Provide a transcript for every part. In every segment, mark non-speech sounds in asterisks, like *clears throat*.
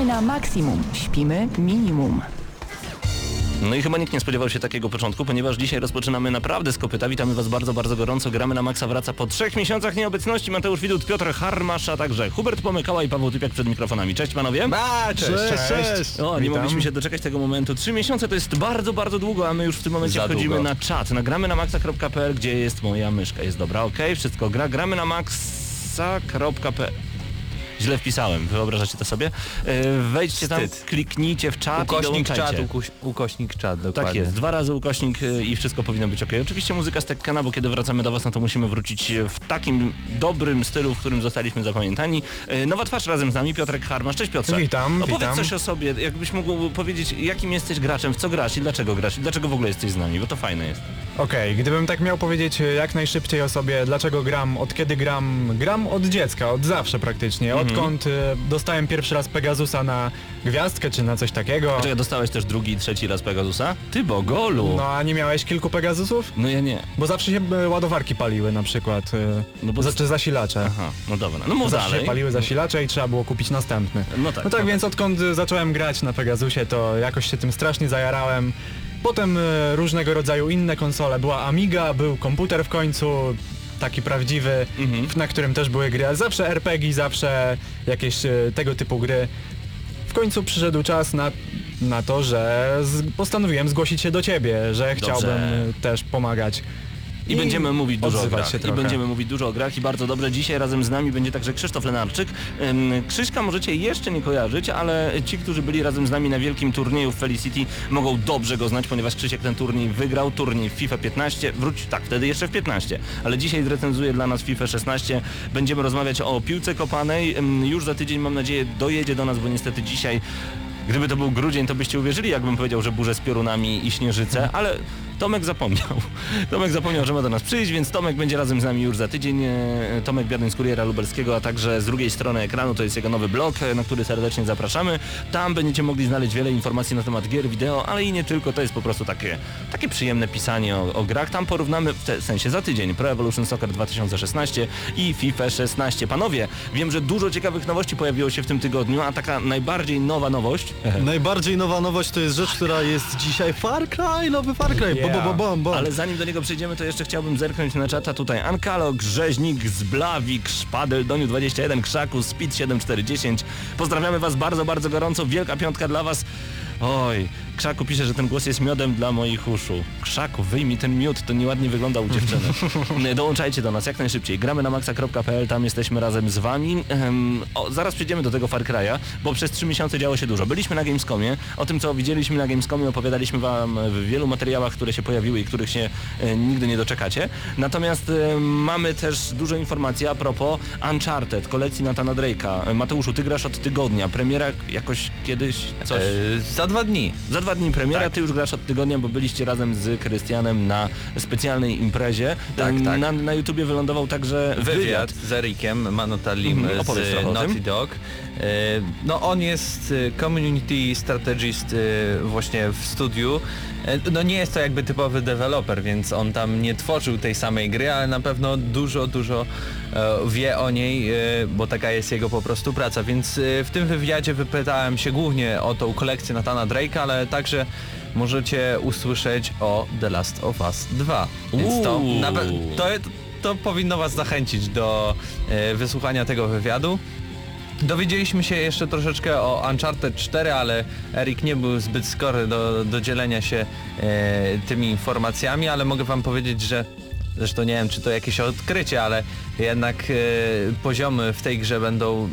Gramy na maksimum, śpimy minimum. No i chyba nikt nie spodziewał się takiego początku, ponieważ dzisiaj rozpoczynamy naprawdę z kopyta. Witamy Was bardzo, bardzo gorąco. Gramy na Maxa wraca po trzech miesiącach nieobecności. Mateusz Widut, Piotr Harmasz, a także Hubert Pomykała i Paweł Typiak przed mikrofonami. Cześć panowie. A, cześć, Cześć, cześć. O, nie Witam. mogliśmy się doczekać tego momentu. Trzy miesiące to jest bardzo, bardzo długo, a my już w tym momencie Za wchodzimy długo. na czat. Nagramy na maxa.pl, gdzie jest moja myszka. Jest dobra, okej, wszystko gra. Gramy na maxa.pl. Źle wpisałem, wyobrażacie to sobie? E, Wejdźcie tam, Wstyd. kliknijcie w czat i Ukośnik dołączajcie. czat, ukuś, ukośnik czat, dokładnie. Tak jest, dwa razy ukośnik y, i wszystko powinno być ok. Oczywiście muzyka z Tekkana, bo kiedy wracamy do Was, no to musimy wrócić w takim dobrym stylu, w którym zostaliśmy zapamiętani. Y, Nowa twarz razem z nami, Piotrek Harmasz. Cześć Piotrze. Witam, Opowiedz witam. coś o sobie, jakbyś mógł powiedzieć, jakim jesteś graczem, w co grasz i dlaczego grasz i dlaczego w ogóle jesteś z nami, bo to fajne jest. Okej, gdybym tak miał powiedzieć e, jak najszybciej o sobie, dlaczego gram, od kiedy gram, gram od dziecka, od zawsze praktycznie, Mhm. Odkąd e, dostałem pierwszy raz Pegasusa na gwiazdkę czy na coś takiego. Czekaj, dostałeś też drugi i trzeci raz Pegasusa? Ty Bogolu! No a nie miałeś kilku Pegasusów? No ja nie. Bo zawsze się e, ładowarki paliły na przykład, e, No bo- znaczy zasilacze. Aha, no dobra. No mów Zawsze dalej. się paliły zasilacze i trzeba było kupić następny. No tak. No tak no więc odkąd e, zacząłem grać na Pegasusie, to jakoś się tym strasznie zajarałem. Potem różnego rodzaju inne konsole. Była Amiga, był komputer w końcu, taki prawdziwy, Mhm. na którym też były gry. ale Zawsze RPG, zawsze jakieś e, tego typu gry. W końcu przyszedł czas na, na to, że postanowiłem zgłosić się do ciebie, że chciałbym e, też pomagać. I, będziemy mówić dużo o grach. I będziemy mówić dużo o grach i bardzo dobrze. Dzisiaj razem z nami będzie także Krzysztof Lenarczyk. Krzyśka możecie jeszcze nie kojarzyć, ale ci, którzy byli razem z nami na wielkim turnieju w Felicity mogą dobrze go znać, ponieważ Krzysiek ten turniej wygrał, turniej w FIFA 15, wróć, tak, wtedy jeszcze w 15, ale dzisiaj zrecenzuje dla nas FIFA 16. Będziemy rozmawiać o piłce kopanej. Już za tydzień mam nadzieję dojedzie do nas, bo niestety dzisiaj Gdyby to był grudzień, to byście uwierzyli, jakbym powiedział, że burze z piorunami i śnieżyce, ale Tomek zapomniał. *laughs* Tomek zapomniał, że ma do nas przyjść, więc Tomek będzie razem z nami już za tydzień. E, Tomek Biadyń z Kuriera Lubelskiego, a także z drugiej strony ekranu to jest jego nowy blog, e, na który serdecznie zapraszamy. Tam będziecie mogli znaleźć wiele informacji na temat gier, wideo, ale i nie tylko. To jest po prostu takie, takie przyjemne pisanie o, o grach. Tam porównamy, w te, sensie za tydzień, Pro Evolution Soccer 2016 i FIFA 16. Panowie, wiem, że dużo ciekawych nowości pojawiło się w tym tygodniu, a taka najbardziej nowa nowość... *laughs* Najbardziej nowa nowość to jest rzecz, która jest dzisiaj Far Cry, nowy Far Cry. Bo, bo, bo, bo. Ale zanim do niego przejdziemy, to jeszcze chciałbym zerknąć na czata tutaj. Ankalog, Rzeźnik, Zblawik, Szpadel, Doniu 21, Krzaku, Speed 7410. Pozdrawiamy Was bardzo, bardzo gorąco. Wielka piątka dla Was. Oj, Krzaku pisze, że ten głos jest miodem dla moich uszu. Krzaku, wyjmij ten miód, to nieładnie wygląda u dziewczyny. *laughs* Dołączajcie do nas jak najszybciej. Gramy na maxa.pl, tam jesteśmy razem z Wami. Ehm, o, zaraz przejdziemy do tego Far Cry'a, bo przez trzy miesiące działo się dużo. Byliśmy na Gamescomie, o tym co widzieliśmy na Gamescomie opowiadaliśmy Wam w wielu materiałach, które się pojawiły i których się e, nigdy nie doczekacie. Natomiast e, mamy też dużo informacji a propos Uncharted, kolekcji Nathana Drake'a. E, Mateuszu, Ty grasz od tygodnia, premiera jakoś kiedyś coś... E, za dwa dni. Za dwa dni premiera, Tak. ty już grasz od tygodnia, bo byliście razem z Krystianem na specjalnej imprezie. Tak, tak. Na, na YouTubie wylądował także wywiad. Wywiad z Erikiem Manotalim Mhm, o z. Naughty Dog. E, No on jest e, community strategist e, właśnie w studiu. E, No nie jest to jakby typowy deweloper, więc on tam nie tworzył tej samej gry, ale na pewno dużo, dużo e, wie o niej, e, bo taka jest jego po prostu praca. Więc w tym wywiadzie wypytałem się głównie o tą kolekcję Nathana Drake'a, ale także możecie usłyszeć o The Last of Us 2. Więc to, to, to powinno Was zachęcić do wysłuchania tego wywiadu. Dowiedzieliśmy się jeszcze troszeczkę o Uncharted 4, ale Erik nie był zbyt skory do, do dzielenia się e, tymi informacjami, ale mogę Wam powiedzieć, że zresztą nie wiem czy to jakieś odkrycie, ale jednak e, poziomy w tej grze będą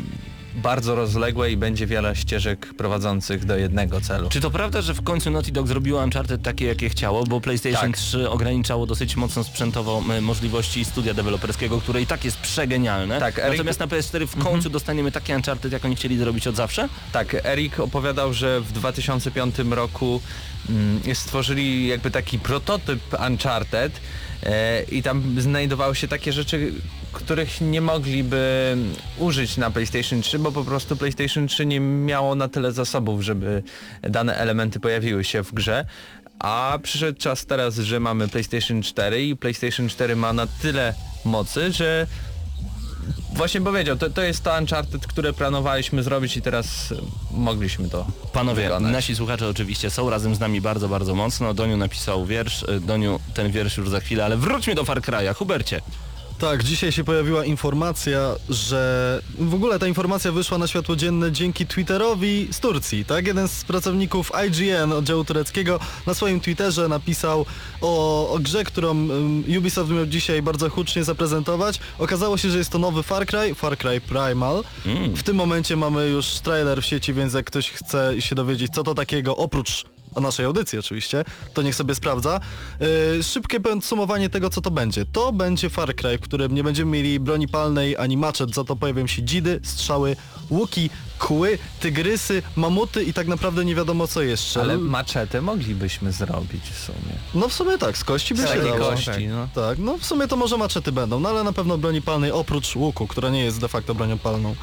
bardzo rozległe i będzie wiele ścieżek prowadzących do jednego celu. Czy to prawda, że w końcu Naughty Dog zrobiło Uncharted takie, jakie chciało, bo PlayStation Tak. 3 ograniczało dosyć mocno sprzętowo m, możliwości studia deweloperskiego, które i tak jest przegenialne. Tak, Erik- Natomiast na PS4 w końcu dostaniemy takie Uncharted, jak oni chcieli zrobić od zawsze? Tak, Erik opowiadał, że w 2005 roku mm, stworzyli jakby taki prototyp Uncharted e, i tam znajdowały się takie rzeczy, których nie mogliby użyć na PlayStation 3, bo po prostu PlayStation 3 nie miało na tyle zasobów, żeby dane elementy pojawiły się w grze. A przyszedł czas teraz, że mamy PlayStation 4 i PlayStation 4 ma na tyle mocy, że właśnie powiedział, to, to jest to Uncharted, które planowaliśmy zrobić i teraz mogliśmy to Panowie, wykonać. nasi słuchacze oczywiście są razem z nami bardzo, bardzo mocno. Doniu napisał wiersz, Doniu ten wiersz już za chwilę, ale wróćmy do Far Cry'a. Hubercie, Tak, dzisiaj się pojawiła informacja, że w ogóle ta informacja wyszła na światło dzienne dzięki Twitterowi z Turcji, tak? Jeden z pracowników IGN, oddziału tureckiego, na swoim Twitterze napisał o, o grze, którą um, Ubisoft miał dzisiaj bardzo hucznie zaprezentować. Okazało się, że jest to nowy Far Cry, Far Cry Primal. W tym momencie mamy już trailer w sieci, więc jak ktoś chce się dowiedzieć, co to takiego, oprócz naszej audycji oczywiście, to niech sobie sprawdza. Yy, szybkie podsumowanie tego, co to będzie. To będzie Far Cry, w którym nie będziemy mieli broni palnej ani maczet, za to pojawią się dzidy, strzały, łuki, kły, tygrysy, mamuty i tak naprawdę nie wiadomo co jeszcze. Ale maczetę moglibyśmy zrobić w sumie. No w sumie tak, z kości by Z się takiej dało. kości, no. Tak, no w sumie to może maczety będą, no ale na pewno broni palnej oprócz łuku, która nie jest de facto bronią palną.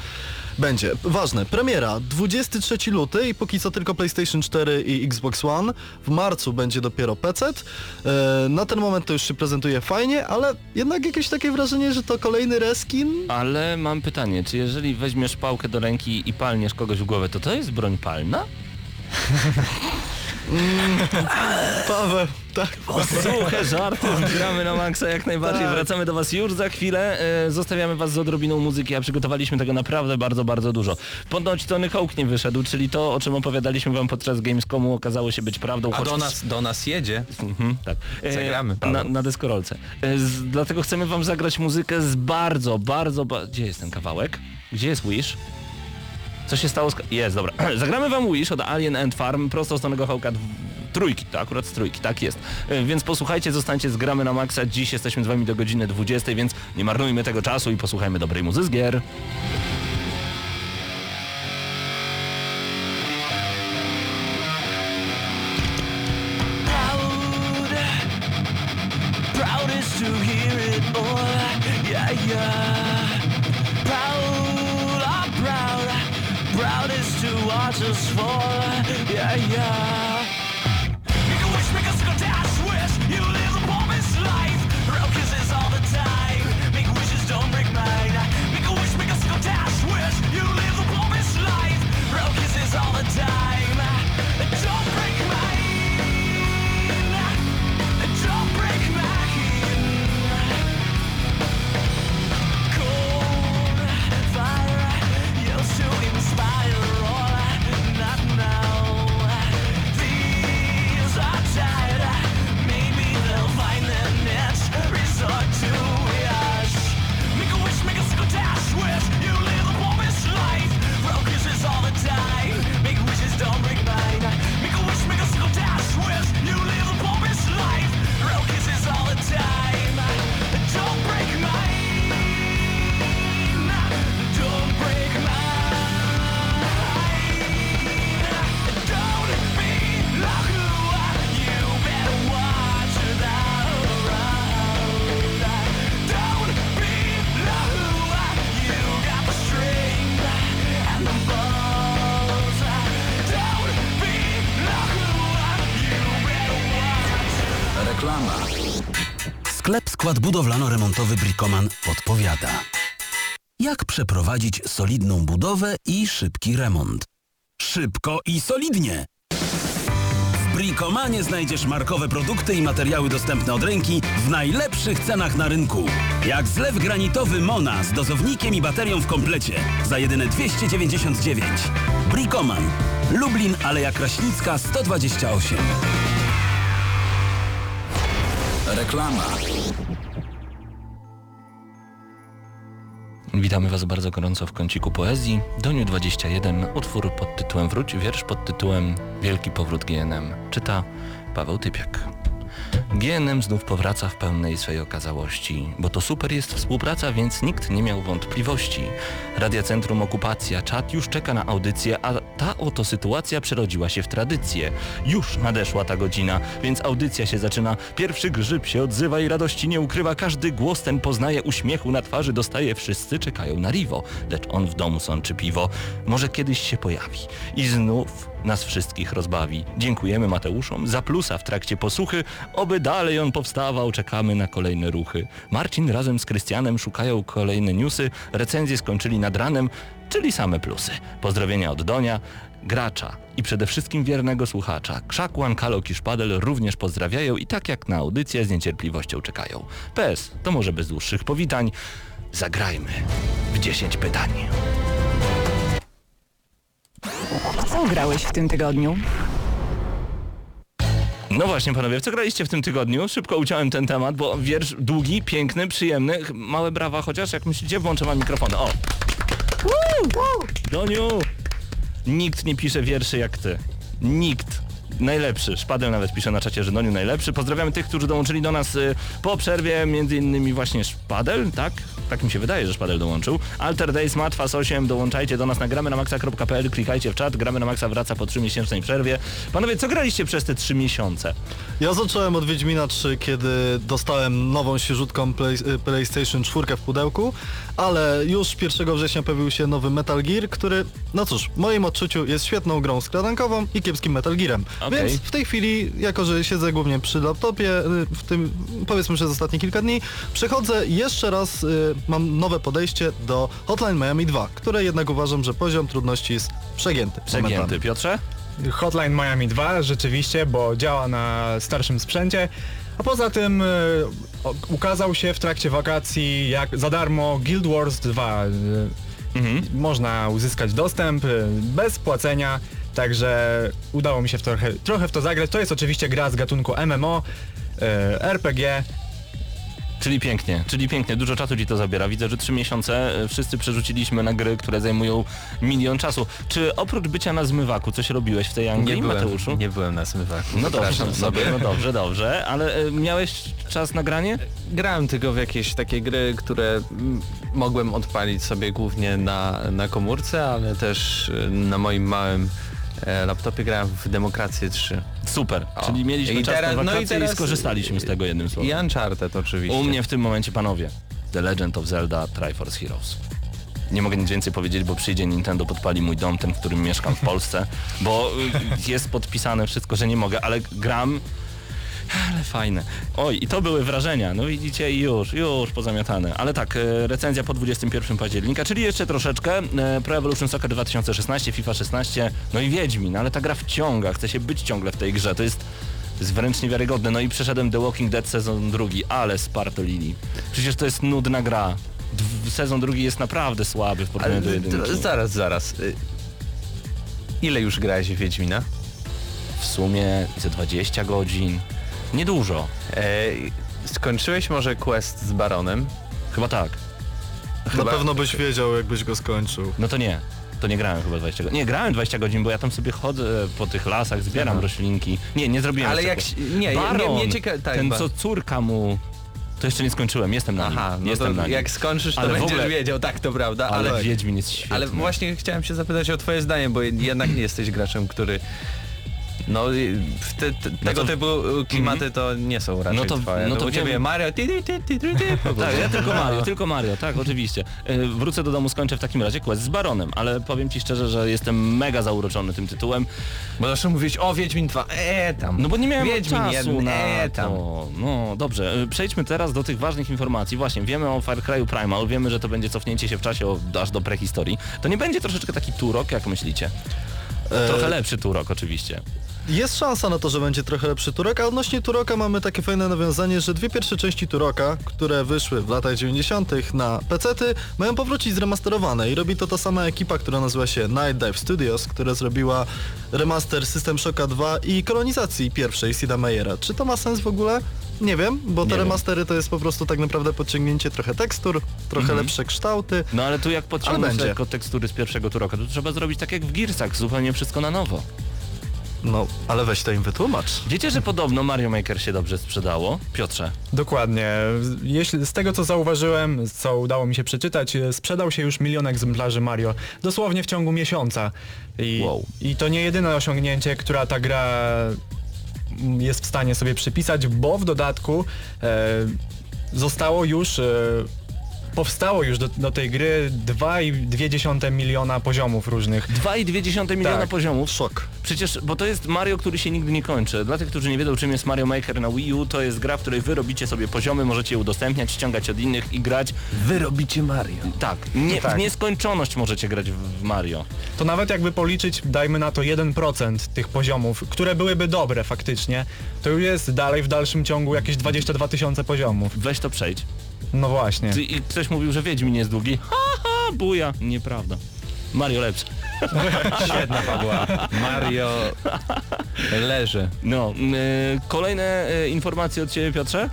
Będzie. Ważne, premiera 23 luty i póki co tylko PlayStation 4 i Xbox One. W marcu będzie dopiero PC. E, na ten moment to już się prezentuje fajnie, ale jednak jakieś takie wrażenie, że to kolejny reskin. ale mam pytanie, czy jeżeli weźmiesz pałkę do ręki i palniesz kogoś w głowę, to to jest broń palna? *laughs* *laughs* Paweł, tak. Suche żarty, gramy na maksa jak najbardziej. Tak. Wracamy do Was już za chwilę. E, zostawiamy Was z odrobiną muzyki, a przygotowaliśmy tego naprawdę bardzo, bardzo dużo. Ponoć Tony Hawk nie wyszedł, czyli to, o czym opowiadaliśmy Wam podczas Gamescomu okazało się być prawdą. A do nas, do nas jedzie. Mhm, tak. E, Zagramy, Paweł. na, na deskorolce. E, z, dlatego chcemy wam zagrać muzykę z bardzo, bardzo... Ba Gdzie jest ten kawałek? Gdzie jest Wish? Co się stało z... Jest, dobra. *clears throat* Zagramy wam Wish od Alien Ant Farm prosto z Tonego Hawka trójki, to akurat z trójki, tak jest. E, Więc posłuchajcie, zostańcie z Gramy na Maxa. Dziś jesteśmy z wami do godziny 20, więc nie marnujmy tego czasu i posłuchajmy dobrej muzy z gier. Skład Budowlano-Remontowy Bricoman podpowiada. Jak przeprowadzić solidną budowę i szybki remont? Szybko i solidnie! W Bricomanie znajdziesz markowe produkty i materiały dostępne od ręki w najlepszych cenach na rynku. Jak zlew granitowy Mona z dozownikiem i baterią w komplecie za jedyne 299. Bricoman. Lublin, Aleja Kraśnicka 128. Reklama. Witamy Was bardzo gorąco w kąciku poezji. Doniu 21, utwór pod tytułem Wróć, wiersz pod tytułem Wielki powrót GNM. Czyta Paweł Typiak. GNM znów powraca w pełnej swej okazałości, bo to super jest współpraca, więc nikt nie miał wątpliwości. Radia Centrum Okupacja, czat już czeka na audycję, a ta oto sytuacja przerodziła się w tradycję. Już nadeszła ta godzina, więc audycja się zaczyna. Pierwszy grzyb się odzywa i radości nie ukrywa. Każdy głos ten poznaje, uśmiechu na twarzy dostaje. Wszyscy czekają na Rivo, lecz on w domu sączy piwo. Może kiedyś się pojawi i znów nas wszystkich rozbawi. Dziękujemy Mateuszom za plusa w trakcie posłuchy, oby dalej on powstawał, czekamy na kolejne ruchy. Marcin razem z Krystianem szukają kolejne newsy, recenzje skończyli nad ranem, czyli same plusy. Pozdrowienia od Donia, gracza i przede wszystkim wiernego słuchacza. Krzakłan, Kalok i Szpadel również pozdrawiają i tak jak na audycję z niecierpliwością czekają. PS, to może bez dłuższych powitań, zagrajmy w 10 pytań. Co grałeś w tym tygodniu? No właśnie panowie, co graliście w tym tygodniu? Szybko uciąłem ten temat, bo wiersz długi, piękny, przyjemny. Małe brawa chociaż, jak myślicie, włączę wam mikrofon. O! Doniu! Nikt nie pisze wierszy jak ty. Nikt. Najlepszy. Szpadeł nawet pisze na czacie, że Doniu najlepszy. Pozdrawiamy tych, którzy dołączyli do nas y, po przerwie, między innymi właśnie Szpadel, tak? Tak mi się wydaje, że Szpadel dołączył. Alter Days, Matfas 8, dołączajcie do nas na gramy na maxa.pl, klikajcie w czat, gramy na maxa wraca po 3-miesięcznej przerwie. Panowie, co graliście przez te 3 miesiące? Ja zacząłem od Wiedźmina 3, kiedy dostałem nową świeżutką play, y, PlayStation 4 w pudełku, ale już 1 września pojawił się nowy Metal Gear, który, no cóż, w moim odczuciu jest świetną grą skradankową i kiepskim Metal Gearem. Okej. Więc w tej chwili, jako że siedzę głównie przy laptopie, y, w tym powiedzmy przez ostatnie kilka dni, przechodzę i jeszcze raz, y, mam nowe podejście do Hotline Miami 2, które jednak uważam, że poziom trudności jest przegięty. Przegięty. momentami. Piotrze? Hotline Miami 2 rzeczywiście, bo działa na starszym sprzęcie. A poza tym o- ukazał się w trakcie wakacji jak za darmo Guild Wars 2. E, Można uzyskać dostęp bez płacenia, także udało mi się w trochę, trochę w to zagrać. To jest oczywiście gra z gatunku MMO, e, RPG. Czyli pięknie, czyli pięknie, dużo czasu ci to zabiera. Widzę, że trzy miesiące e, wszyscy przerzuciliśmy na gry, które zajmują milion czasu. Czy oprócz bycia na zmywaku coś robiłeś w tej Anglii, Nie byłem, Mateuszu? nie byłem na zmywaku. No dobrze, no, sobie. no dobrze, dobrze, ale e, miałeś czas na granie? Grałem tylko w jakieś takie gry, które mogłem odpalić sobie głównie na, na komórce, ale też na moim małym laptopie grałem w Demokrację 3. Super, O. czyli mieliśmy I czas teraz- na no i wakacje i, teraz- skorzystaliśmy z tego jednym słowem. I Uncharted oczywiście. U mnie w tym momencie, panowie, The Legend of Zelda Triforce Heroes. Nie mogę nic więcej powiedzieć, bo przyjdzie Nintendo, podpali mój dom, ten, w którym mieszkam w Polsce, bo y, jest podpisane wszystko, że nie mogę, ale gram... Ale fajne. Oj, i to były wrażenia. No widzicie, i już, już pozamiatane. Ale tak, e, recenzja po 21 października, czyli jeszcze troszeczkę. E, Pro Evolution Soccer 2016, FIFA 16, no i Wiedźmin, ale ta gra wciąga, chce się być ciągle w tej grze. To jest, jest wręcz niewiarygodne. No i przeszedłem The Walking Dead sezon drugi, ale spartolili. Przecież to jest nudna gra. Dw- Sezon drugi jest naprawdę słaby w porównaniu do jedynki. zaraz, zaraz. Y, Ile już grałeś w Wiedźmina? W sumie ze 20 godzin. Niedużo. E, skończyłeś może quest z Baronem? Chyba tak. Chyba- Na pewno byś wiedział, jakbyś go skończył. No to nie. To nie grałem chyba 20 godzin. Nie, grałem 20 godzin, bo ja tam sobie chodzę po tych lasach, zbieram Aha. roślinki. Nie, nie zrobiłem Ale jak... się- Nie, nie, Baron, nie, nie cieka- tak, ten co córka mu... To jeszcze nie skończyłem, jestem na nim. Aha, no jestem to na nim. jak skończysz, to Ale będziesz ogóle- wiedział, tak to prawda, Ale, ale... Wiedźmin jest świetny. Ale właśnie chciałem się zapytać o twoje zdanie, bo jednak nie jesteś graczem, który... No te, te, tego to- typu y, klimaty to nie są raczej No to- twoje. no No to u ciebie wiem. Mario... Ty, ty, ty, ty, ty, ty, Tak, ja tylko *laughs* Mario, tylko Mario, tak, oczywiście. Yy, wrócę do domu, skończę w takim razie quest z Baronem, ale powiem ci szczerze, że jestem mega zauroczony tym tytułem. Bo zawsze mówić o Wiedźmin 2, eee tam. No bo nie miałem Wiedźmin czasu jeden, na eee tam. to. No dobrze, y, przejdźmy teraz do tych ważnych informacji. Właśnie, wiemy o Far Cry'u Primal, wiemy, że to będzie cofnięcie się w czasie o, aż do prehistorii. To nie będzie troszeczkę taki turok, jak myślicie? E, Trochę lepszy turok oczywiście. Jest szansa na to, że będzie trochę lepszy Turok, a odnośnie Turoka mamy takie fajne nawiązanie, że dwie pierwsze części Turoka, które wyszły w latach 90. na PC-ty, mają powrócić zremasterowane i robi to ta sama ekipa, która nazywa się Night Dive Studios, która zrobiła remaster System Shocka 2 i kolonizacji pierwszej Sida Meyera. Czy to ma sens w ogóle? Nie wiem, bo te Nie wiem. remastery to jest po prostu tak naprawdę podciągnięcie trochę tekstur, trochę lepsze kształty. No ale tu jak podciągnąć będzie. lekko tekstury z pierwszego turoka, to trzeba zrobić tak jak w Gearsach, zupełnie wszystko na nowo. No, ale weź to im wytłumacz. Wiecie, że podobno Mario Maker się dobrze sprzedało? Piotrze. Dokładnie. Jeśli, z tego co zauważyłem, co udało mi się przeczytać, e, sprzedał się już milion egzemplarzy Mario. Dosłownie w ciągu miesiąca. I, Wow. I to nie jedyne osiągnięcie, która ta gra jest w stanie sobie przypisać, bo w dodatku e, zostało już e, powstało już do, do tej gry 2,2 miliona poziomów różnych. 2,2 miliona Tak. poziomów. Szok. Przecież, bo to jest Mario, który się nigdy nie kończy. Dla tych, którzy nie wiedzą, czym jest Mario Maker na Wii U, to jest gra, w której wy robicie sobie poziomy, możecie je udostępniać, ściągać od innych i grać. Wy robicie Mario. Tak, nie, Tak. w nieskończoność możecie grać w, w Mario. To nawet jakby policzyć, dajmy na to 1% tych poziomów, które byłyby dobre faktycznie, to już jest dalej w dalszym ciągu jakieś 22 tysiące poziomów. Weź to przejdź. No właśnie. Ty, i ktoś mówił, że Wiedźmin jest długi. Ha, ha, buja. Nieprawda. Mario lepszy. *laughs* Świetna fabuła. Mario leży. No, y, kolejne y, informacje od Ciebie, Piotrze?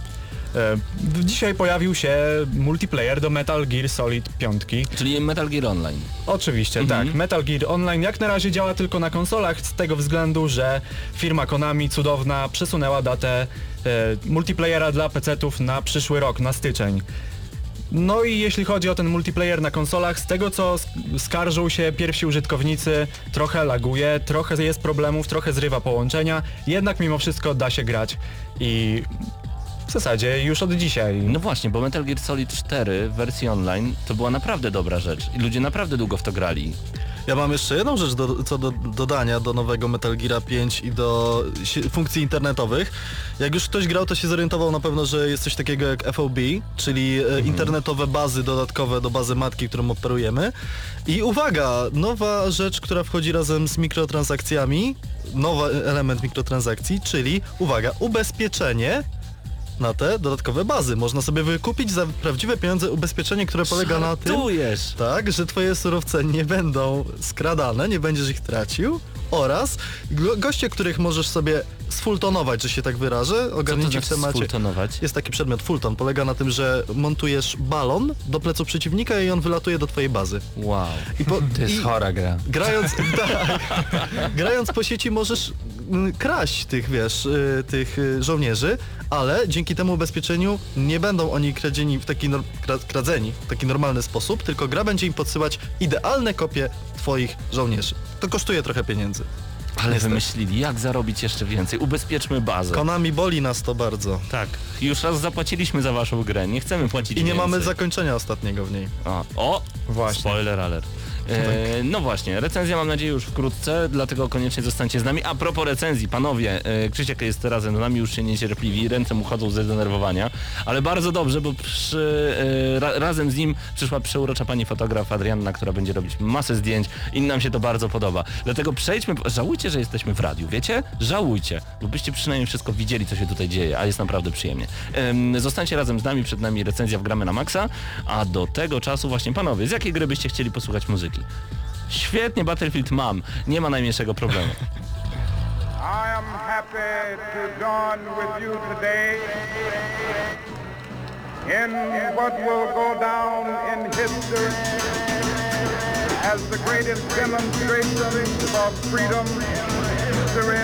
E, dzisiaj pojawił się multiplayer do Metal Gear Solid 5. Czyli Metal Gear Online. Oczywiście, Mhm. tak. Metal Gear Online jak na razie działa tylko na konsolach z tego względu, że firma Konami cudowna przesunęła datę e, multiplayera dla PC-ów na przyszły rok, na styczeń. No i jeśli chodzi o ten multiplayer na konsolach, z tego co sk- skarżą się pierwsi użytkownicy, trochę laguje, trochę jest problemów, trochę zrywa połączenia, jednak mimo wszystko da się grać i w zasadzie już od dzisiaj. No właśnie, bo Metal Gear Solid 4 w wersji online to była naprawdę dobra rzecz i ludzie naprawdę długo w to grali. Ja mam jeszcze jedną rzecz do, co do dodania do nowego Metal Gear 5 i do funkcji internetowych. Jak już ktoś grał, to się zorientował na pewno, że jest coś takiego jak FOB, czyli e, internetowe bazy dodatkowe do bazy matki, którą operujemy. I uwaga, nowa rzecz, która wchodzi razem z mikrotransakcjami, nowy element mikrotransakcji, czyli uwaga, ubezpieczenie na te dodatkowe bazy. Można sobie wykupić za prawdziwe pieniądze ubezpieczenie, które polega na tym, tak, że twoje surowce nie będą skradane, nie będziesz ich tracił oraz go goście, których możesz sobie sfultonować, że się tak wyrażę, ogarnięci znaczy w temacie. sfultonować? Jest taki przedmiot fulton, polega na tym, że montujesz balon do pleców przeciwnika i on wylatuje do twojej bazy. Wow. I po, To jest i chora gra. grając, *laughs* tak, grając po sieci możesz kraść tych, wiesz, y, tych y, żołnierzy, ale dzięki temu ubezpieczeniu nie będą oni kradzieni w taki, kradzeni w taki normalny sposób, tylko gra będzie im podsyłać idealne kopie twoich żołnierzy. To kosztuje trochę pieniędzy. Ale Niestety. wymyślili, jak zarobić jeszcze więcej. Ubezpieczmy bazę. Konami boli nas to bardzo. tak, już raz zapłaciliśmy za waszą grę, nie chcemy płacić I nie więcej. mamy zakończenia ostatniego w niej. A, o! Właśnie. Spoiler alert. E, no właśnie, recenzja mam nadzieję już wkrótce, dlatego koniecznie zostańcie z nami. A propos recenzji, panowie, e, Krzysiek jest razem z nami, już się niecierpliwi, ręce mu chodzą ze zdenerwowania, ale bardzo dobrze, bo przy, e, ra, razem z nim przyszła przeurocza pani fotograf Adrianna, która będzie robić masę zdjęć i nam się to bardzo podoba. Dlatego przejdźmy, żałujcie, że jesteśmy w radiu, wiecie? Żałujcie, bo byście przynajmniej wszystko widzieli, co się tutaj dzieje, a jest naprawdę przyjemnie. Em, zostańcie razem z nami, przed nami recenzja w Gramy na Maxa, a do tego czasu właśnie panowie, z jakiej gry byście chcieli posłuchać muzyki? Świetnie, Battlefield mam, nie ma najmniejszego problemu. I am happy to join with you today. In what will go down in history as the greatest demonstration for freedom in history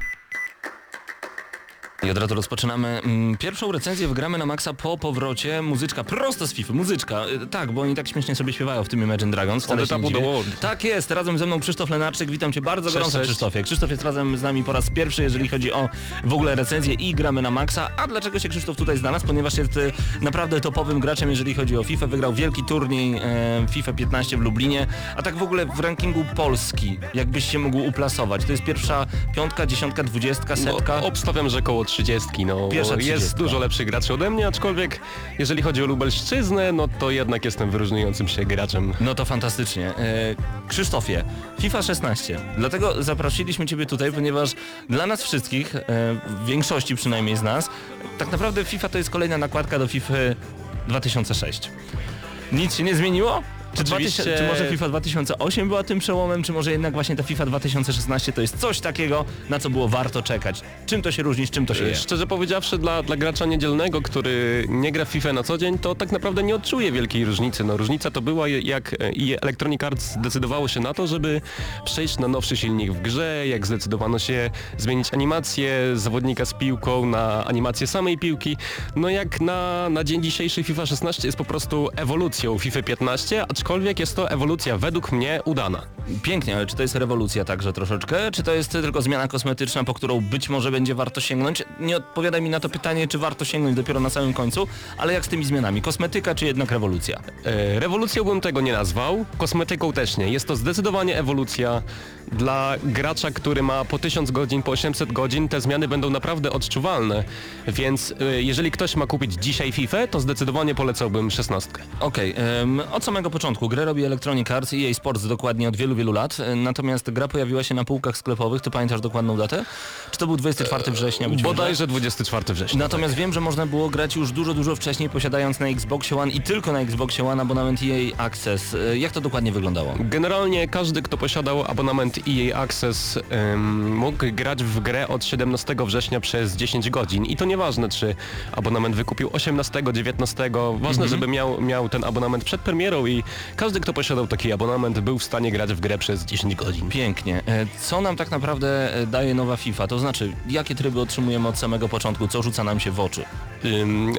I od razu rozpoczynamy mm, pierwszą recenzję w Gramy na Maxa po powrocie. Muzyczka prosto z FIFA, muzyczka. Y, Tak, bo oni tak śmiesznie sobie śpiewają w tym Imagine Dragons. wcale się nie. Tak jest, razem ze mną Krzysztof Lenarczyk. Witam Cię bardzo Cześć, gorąco cześć. Krzysztofie. Krzysztof jest razem z nami po raz pierwszy, jeżeli chodzi o w ogóle recenzję i Gramy na Maxa. A dlaczego się Krzysztof tutaj znalazł? Ponieważ jest y, naprawdę topowym graczem, jeżeli chodzi o FIFA. Wygrał wielki turniej e, FIFA 15 w Lublinie. A tak w ogóle w rankingu Polski, jakbyś się mógł uplasować. To jest pierwsza piątka, dziesiątka, dwudziestka, setka. No, obstawiam, że koło 30. No, Pierwsza jest 30. dużo lepszych graczy ode mnie, aczkolwiek jeżeli chodzi o Lubelszczyznę, no to jednak jestem wyróżniającym się graczem. No to fantastycznie. E, Krzysztofie, FIFA 16. Dlatego zaprosiliśmy Ciebie tutaj, ponieważ dla nas wszystkich, e, w większości przynajmniej z nas, tak naprawdę FIFA to jest kolejna nakładka do FIFA 2006. Nic się nie zmieniło? Czy, Oczywiście- 2000, czy może FIFA 2008 była tym przełomem, czy może jednak właśnie ta FIFA 2016 to jest coś takiego, na co było warto czekać? Czym to się różni, z czym to się je? Szczerze powiedziawszy, dla, dla gracza niedzielnego, który nie gra w FIFA na co dzień, to tak naprawdę nie odczuje wielkiej różnicy. No, różnica to była jak e, i Electronic Arts zdecydowało się na to, żeby przejść na nowszy silnik w grze, jak zdecydowano się zmienić animację zawodnika z piłką na animację samej piłki. No jak na, na dzień dzisiejszy FIFA 16 jest po prostu ewolucją FIFA 15, aczkolwiek jest to ewolucja według mnie udana. Pięknie, ale czy to jest rewolucja także troszeczkę? Czy to jest tylko zmiana kosmetyczna, po którą być może będzie warto sięgnąć? Nie odpowiadaj mi na to pytanie, czy warto sięgnąć dopiero na samym końcu, ale jak z tymi zmianami? Kosmetyka czy jednak rewolucja? E, Rewolucją bym tego nie nazwał, kosmetyką też nie. Jest to zdecydowanie ewolucja dla gracza, który ma po 1000 godzin, po 800 godzin, te zmiany będą naprawdę odczuwalne. Więc e, jeżeli ktoś ma kupić dzisiaj FIFA, to zdecydowanie polecałbym 16. Okej, em, od samego początku grę robi Electronic Arts i EA Sports dokładnie od wielu, wielu lat, natomiast gra pojawiła się na półkach sklepowych, ty pamiętasz dokładną datę? Czy to był 24 września? Być? Bodajże 24 września. Natomiast wiem, że można było grać już dużo, dużo wcześniej, posiadając na Xbox One i tylko na Xbox One abonament EA Access. E, Jak to dokładnie wyglądało? Generalnie każdy, kto posiadał abonament EA Access ym, mógł grać w grę od 17 września przez 10 godzin i to nieważne, czy abonament wykupił 18, 19, ważne, żeby miał, miał ten abonament przed premierą i każdy, kto posiadał taki abonament był w stanie grać w grę przez 10 godzin. Pięknie. E, Co nam tak naprawdę e, daje nowa FIFA? To znaczy, jakie tryby otrzymujemy od samego początku? Co rzuca nam się w oczy?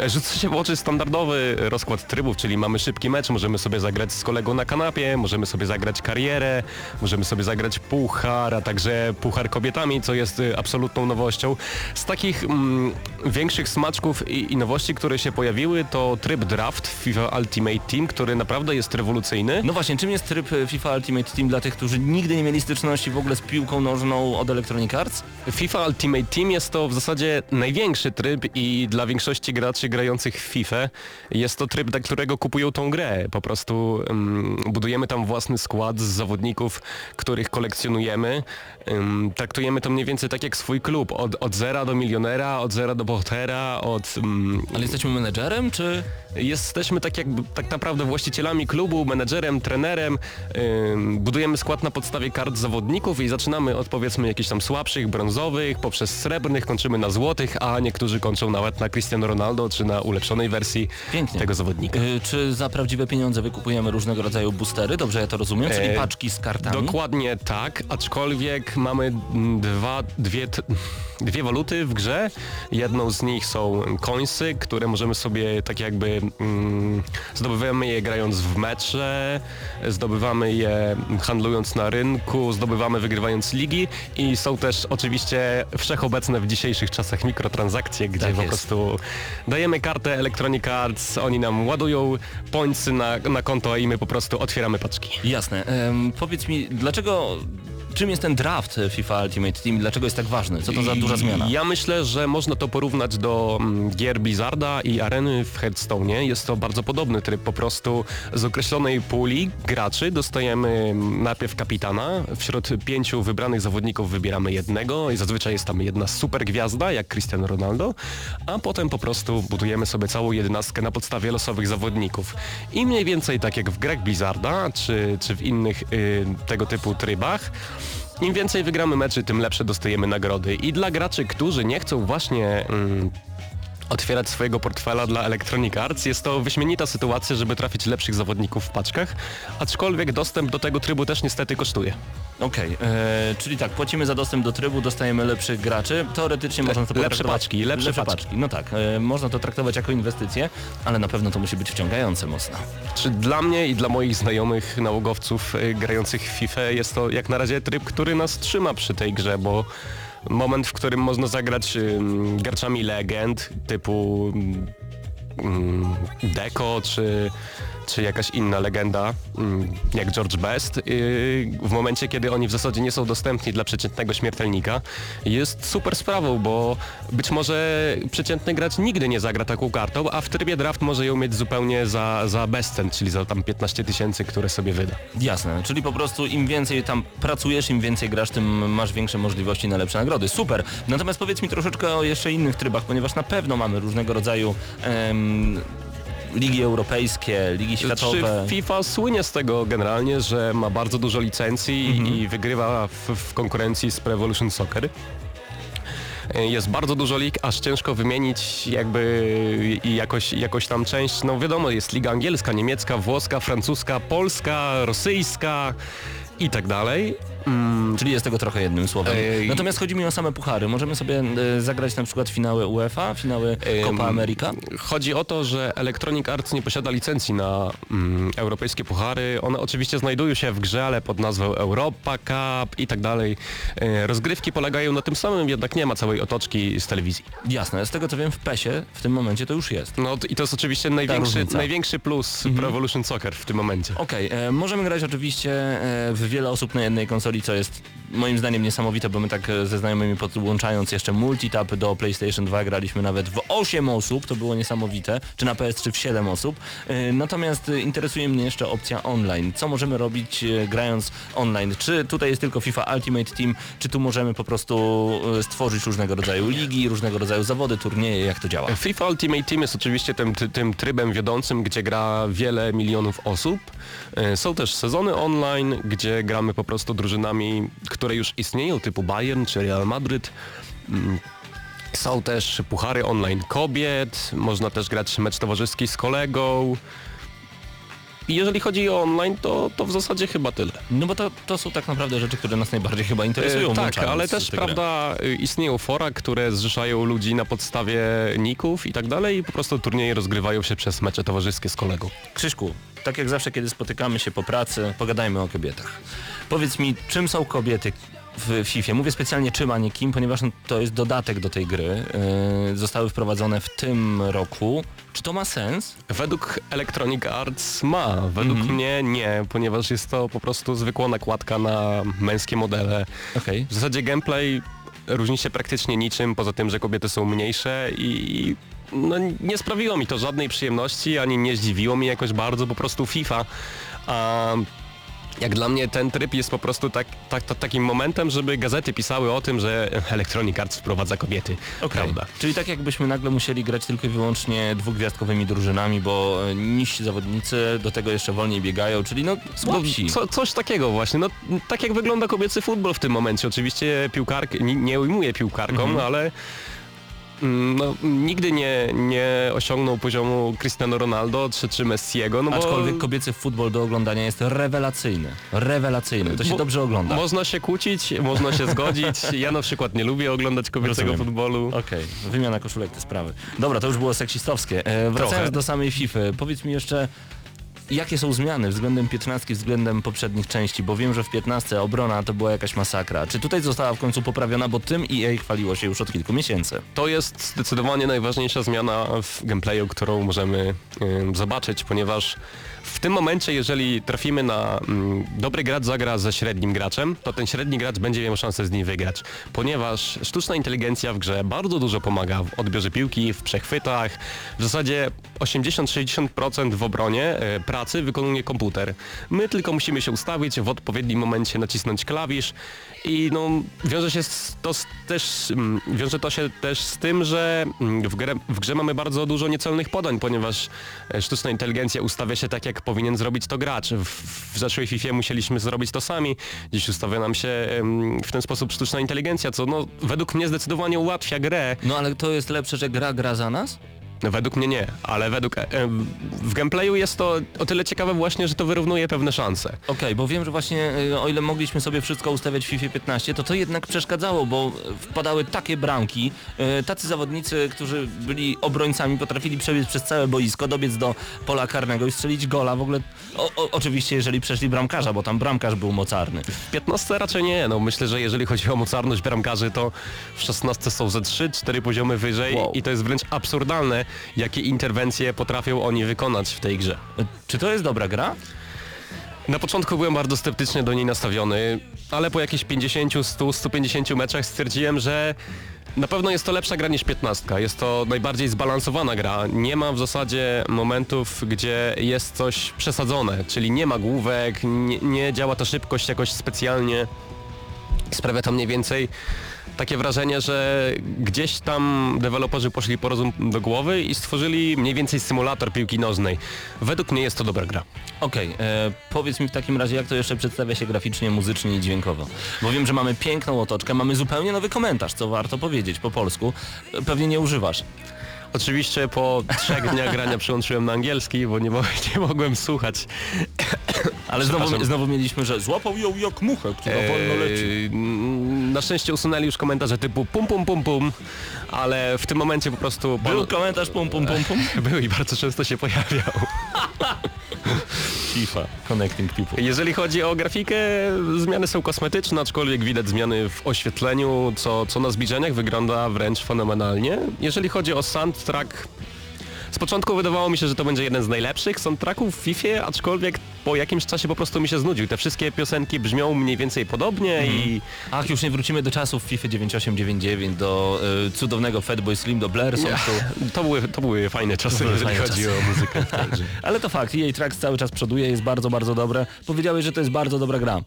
Rzuca się w oczy standardowy rozkład trybów, czyli mamy szybki mecz, możemy sobie zagrać z kolegą na kanapie, możemy sobie zagrać karierę, możemy sobie zagrać puchar, a także puchar kobietami, co jest y, absolutną nowością. Z takich mm, większych smaczków i, i nowości, które się pojawiły, to tryb draft w FIFA Ultimate Team, który naprawdę jest rewolucyjny. No właśnie, czym jest tryb e, FIFA Ultimate Team dla tych, którzy nigdy nie mieli styczności w ogóle z piłką nożną od Electronic Arts? FIFA Ultimate Team jest to w zasadzie największy tryb i dla większości graczy grających w FIFA jest to tryb, dla którego kupują tą grę. Po prostu ym, budujemy tam własny skład z zawodników, których kolekcjonujemy. Ym, traktujemy to mniej więcej tak jak swój klub. Od, od zera do milionera, od zera do bohatera, od... ym, Ale jesteśmy menedżerem, czy... Jesteśmy tak jakby tak naprawdę właścicielami klubu, menedżerem, trenerem. Budujemy skład na podstawie kart zawodników i zaczynamy od powiedzmy jakichś tam słabszych, brązowych, poprzez srebrnych, kończymy na złotych, a niektórzy kończą nawet na Cristiano Ronaldo czy na ulepszonej wersji Pięknie. tego zawodnika. Y, Czy za prawdziwe pieniądze wykupujemy różnego rodzaju boostery? Dobrze ja to rozumiem? Czyli E, paczki z kartami? Dokładnie tak, aczkolwiek mamy dwa, dwie, dwie waluty w grze. Jedną z nich są coinsy, które możemy sobie tak jakby mm, zdobywamy je grając w mecze, zdobywamy je handlując na rynku, zdobywamy wygrywając ligi i są też oczywiście wszechobecne w dzisiejszych czasach mikrotransakcje, gdzie Tak po prostu dajemy kartę Electronic Arts, oni nam ładują pońcy na, na konto i my po prostu otwieramy paczki. Jasne. Powiedz mi, dlaczego... Czym jest ten draft FIFA Ultimate Team? Dlaczego jest tak ważny? Co to za duża zmiana? Ja myślę, że można to porównać do mm, gier Blizzarda i areny w Hearthstone'ie. Jest to bardzo podobny tryb, po prostu z określonej puli graczy dostajemy mm, najpierw kapitana, wśród pięciu wybranych zawodników wybieramy jednego i zazwyczaj jest tam jedna super gwiazda, jak Cristiano Ronaldo, a potem po prostu budujemy sobie całą jedenastkę na podstawie losowych zawodników. I mniej więcej tak jak w grach Blizzarda, czy, czy w innych y, tego typu trybach, im więcej wygramy meczy, tym lepsze dostajemy nagrody. I dla graczy, którzy nie chcą właśnie mm, otwierać swojego portfela dla Electronic Arts. Jest to wyśmienita sytuacja, żeby trafić lepszych zawodników w paczkach, aczkolwiek dostęp do tego trybu też niestety kosztuje. Okej, e, czyli tak, płacimy za dostęp do trybu, dostajemy lepszych graczy. Teoretycznie można to lepsze paczki, lepsze paczki. No tak, e, można to traktować jako inwestycję, ale na pewno to musi być wciągające mocno. Czy dla mnie i dla moich znajomych nałogowców y, grających w FIFA jest to jak na razie tryb, który nas trzyma przy tej grze, bo moment, w którym można zagrać graczami legend typu ym, Deco czy, czy jakaś inna legenda ym, jak George Best w momencie, kiedy oni w zasadzie nie są dostępni dla przeciętnego śmiertelnika jest super sprawą, bo być może przeciętny gracz nigdy nie zagra taką kartą, a w trybie draft może ją mieć zupełnie za, za bezcen, czyli za tam 15 tysięcy, które sobie wyda. Jasne, czyli po prostu im więcej tam pracujesz, im więcej grasz, tym masz większe możliwości na lepsze nagrody. Super. Natomiast powiedz mi troszeczkę o jeszcze innych trybach, ponieważ na pewno mamy różnego rodzaju em, ligi europejskie, ligi światowe. Czy FIFA słynie z tego generalnie, że ma bardzo dużo licencji Mhm. i wygrywa w, w konkurencji z Pro Evolution Soccer? Jest bardzo dużo lig, aż ciężko wymienić jakby i jakoś, jakoś tam część. No wiadomo, jest liga angielska, niemiecka, włoska, francuska, polska, rosyjska i tak dalej. Mm, Czyli jest tego trochę jednym słowem. Ej. Natomiast chodzi mi o same puchary. Możemy sobie e, zagrać na przykład finały UEFA, finały Copa Em, America? Chodzi o to, że Electronic Arts nie posiada licencji na mm, europejskie puchary. One oczywiście znajdują się w grze, ale pod nazwą Europa Cup i tak dalej. E, Rozgrywki polegają na tym samym, jednak nie ma całej otoczki z telewizji. Jasne, z tego co wiem w PESie w tym momencie to już jest. No i to jest oczywiście największy, największy plus Mhm. Pro Evolution Soccer w tym momencie. Okej, e, możemy grać oczywiście e, w wiele osób na jednej konsoli, co jest moim zdaniem niesamowite, bo my tak e, ze znajomymi podłączając jeszcze multitap do PlayStation 2 graliśmy nawet w 8 osób, to było niesamowite, czy na PS3 w 7 osób. E, natomiast interesuje mnie jeszcze opcja online. Co możemy robić e, grając online? Czy tutaj jest tylko FIFA Ultimate Team, czy tu możemy po prostu stworzyć różnego rodzaju ligi, różnego rodzaju zawody, turnieje, jak to działa? FIFA Ultimate Team jest oczywiście tym, ty- tym trybem wiodącym, gdzie gra wiele milionów osób. Są też sezony online, gdzie gramy po prostu drużynami, które już istnieją, typu Bayern czy Real Madryt. Mm, Są też puchary online kobiet, można też grać mecz towarzyski z kolegą. I jeżeli chodzi o online, to, to w zasadzie chyba tyle. No bo to, to są tak naprawdę rzeczy, które nas najbardziej chyba interesują. E, tak, ale też prawda y, istnieją fora, które zrzeszają ludzi na podstawie ników i tak dalej i po prostu turnieje rozgrywają się przez mecze towarzyskie z kolegą. Krzyśku, tak jak zawsze, kiedy spotykamy się po pracy, pogadajmy o kobietach. Powiedz mi, czym są kobiety w FIFA? Mówię specjalnie czym, a nie kim, ponieważ no, to jest dodatek do tej gry. Yy, zostały wprowadzone w tym roku. Czy to ma sens? Według Electronic Arts ma, według Mhm. mnie nie, ponieważ jest to po prostu zwykła nakładka na męskie modele. Okej. W zasadzie gameplay różni się praktycznie niczym, poza tym, że kobiety są mniejsze i no, nie sprawiło mi to żadnej przyjemności, ani nie zdziwiło mnie jakoś bardzo, po prostu FIFA. A jak dla mnie ten tryb jest po prostu tak, tak, tak, takim momentem, żeby gazety pisały o tym, że Electronic Arts wprowadza kobiety. Okej. Prawda. Czyli tak jakbyśmy nagle musieli grać tylko i wyłącznie dwugwiazdkowymi drużynami, bo e, niżsi zawodnicy do tego jeszcze wolniej biegają, czyli no słabsi. Co, coś takiego właśnie, no tak jak wygląda kobiecy futbol w tym momencie. Oczywiście piłkark, nie, nie ujmuję piłkarkom, Mhm. ale no, nigdy nie, nie osiągnął poziomu Cristiano Ronaldo czy, czy Messiego, no bo... Aczkolwiek kobiecy futbol do oglądania jest rewelacyjny. Rewelacyjny. To się Bo- dobrze ogląda. Można się kłócić, można się zgodzić. Ja na przykład nie lubię oglądać kobiecego Rozumiem. futbolu. Okej, wymiana koszulek te sprawy. Dobra, to już było seksistowskie. E, wracając Trochę. do samej FIFA, powiedz mi jeszcze, jakie są zmiany względem 15, względem poprzednich części, bo wiem, że w 15 obrona to była jakaś masakra. Czy tutaj została w końcu poprawiona, bo tym EA chwaliło się już od kilku miesięcy. To jest zdecydowanie najważniejsza zmiana w gameplayu, którą możemy ym, zobaczyć, ponieważ w tym momencie, jeżeli trafimy na mm, dobry gracz zagra ze średnim graczem, to ten średni gracz będzie miał szansę z nim wygrać, ponieważ sztuczna inteligencja w grze bardzo dużo pomaga w odbiorze piłki, w przechwytach, w zasadzie 80-60% w obronie, e, prawie pracy wykonuje komputer. My tylko musimy się ustawić, w odpowiednim momencie nacisnąć klawisz i no, wiąże się to też, mm, wiąże to się też z tym, że mm, w, grę, w grze mamy bardzo dużo niecelnych podań, ponieważ e, sztuczna inteligencja ustawia się tak, jak powinien zrobić to gracz. W, w zeszłej FIFA musieliśmy zrobić to sami. Dziś ustawia nam się w ten sposób sztuczna inteligencja, co no, według mnie zdecydowanie ułatwia grę. No ale to jest lepsze, że gra gra za nas? No, Według mnie nie, ale według e, w gameplayu jest to o tyle ciekawe właśnie, że to wyrównuje pewne szanse. Okej, bo wiem, że właśnie y, o ile mogliśmy sobie wszystko ustawiać w FIFA 15, to to jednak przeszkadzało, bo wpadały takie bramki, y, tacy zawodnicy, którzy byli obrońcami, potrafili przebiec przez całe boisko, dobiec do pola karnego i strzelić gola. W ogóle, o, o, oczywiście jeżeli przeszli bramkarza, bo tam bramkarz był mocarny. W 15 raczej nie, no myślę, że jeżeli chodzi o mocarność bramkarzy, to w 16 są ze 3-4 poziomy wyżej Wow. i to jest wręcz absurdalne, jakie interwencje potrafią oni wykonać w tej grze. Czy to jest dobra gra? Na początku byłem bardzo sceptycznie do niej nastawiony, ale po jakichś 50, 100, 150 meczach stwierdziłem, że na pewno jest to lepsza gra niż 15. Jest to najbardziej zbalansowana gra. Nie ma w zasadzie momentów, gdzie jest coś przesadzone, czyli nie ma główek, nie, nie działa ta szybkość jakoś specjalnie. Sprawia to mniej więcej takie wrażenie, że gdzieś tam deweloperzy poszli po rozum do głowy i stworzyli mniej więcej symulator piłki nożnej. Według mnie jest to dobra gra. Okej, e, powiedz mi w takim razie, jak to jeszcze przedstawia się graficznie, muzycznie i dźwiękowo. Bo wiem, że mamy piękną otoczkę, mamy zupełnie nowy komentarz, co warto powiedzieć po polsku. E, Pewnie nie używasz. Oczywiście po trzech dniach grania przełączyłem na angielski, bo nie, mo- *laughs* nie mogłem słuchać. *coughs* Ale znowu, znowu mieliśmy, że złapał ją jak muchę, która wolno leci. Eee, na szczęście usunęli już komentarze typu pum pum pum pum, ale w tym momencie po prostu... Był komentarz pum pum pum pum. *laughs* Był i bardzo często się pojawiał. *laughs* *laughs* FIFA, connecting people. Jeżeli chodzi o grafikę, zmiany są kosmetyczne, aczkolwiek widać zmiany w oświetleniu, co, co na zbliżeniach wygląda wręcz fenomenalnie. Jeżeli chodzi o soundtrack, z początku wydawało mi się, że to będzie jeden z najlepszych soundtracków w FIFA, aczkolwiek po jakimś czasie po prostu mi się znudził. Te wszystkie piosenki brzmią mniej więcej podobnie i Ach, już nie wrócimy do czasów FIFA 9899, do y, cudownego Fatboy Slim, do Blair to były, to były fajne czasy, były jeżeli fajne chodzi czasy. o muzykę. *laughs* Ale to fakt, jej Tracks cały czas przoduje, jest bardzo, bardzo dobre. Powiedziałeś, że to jest bardzo dobra gra.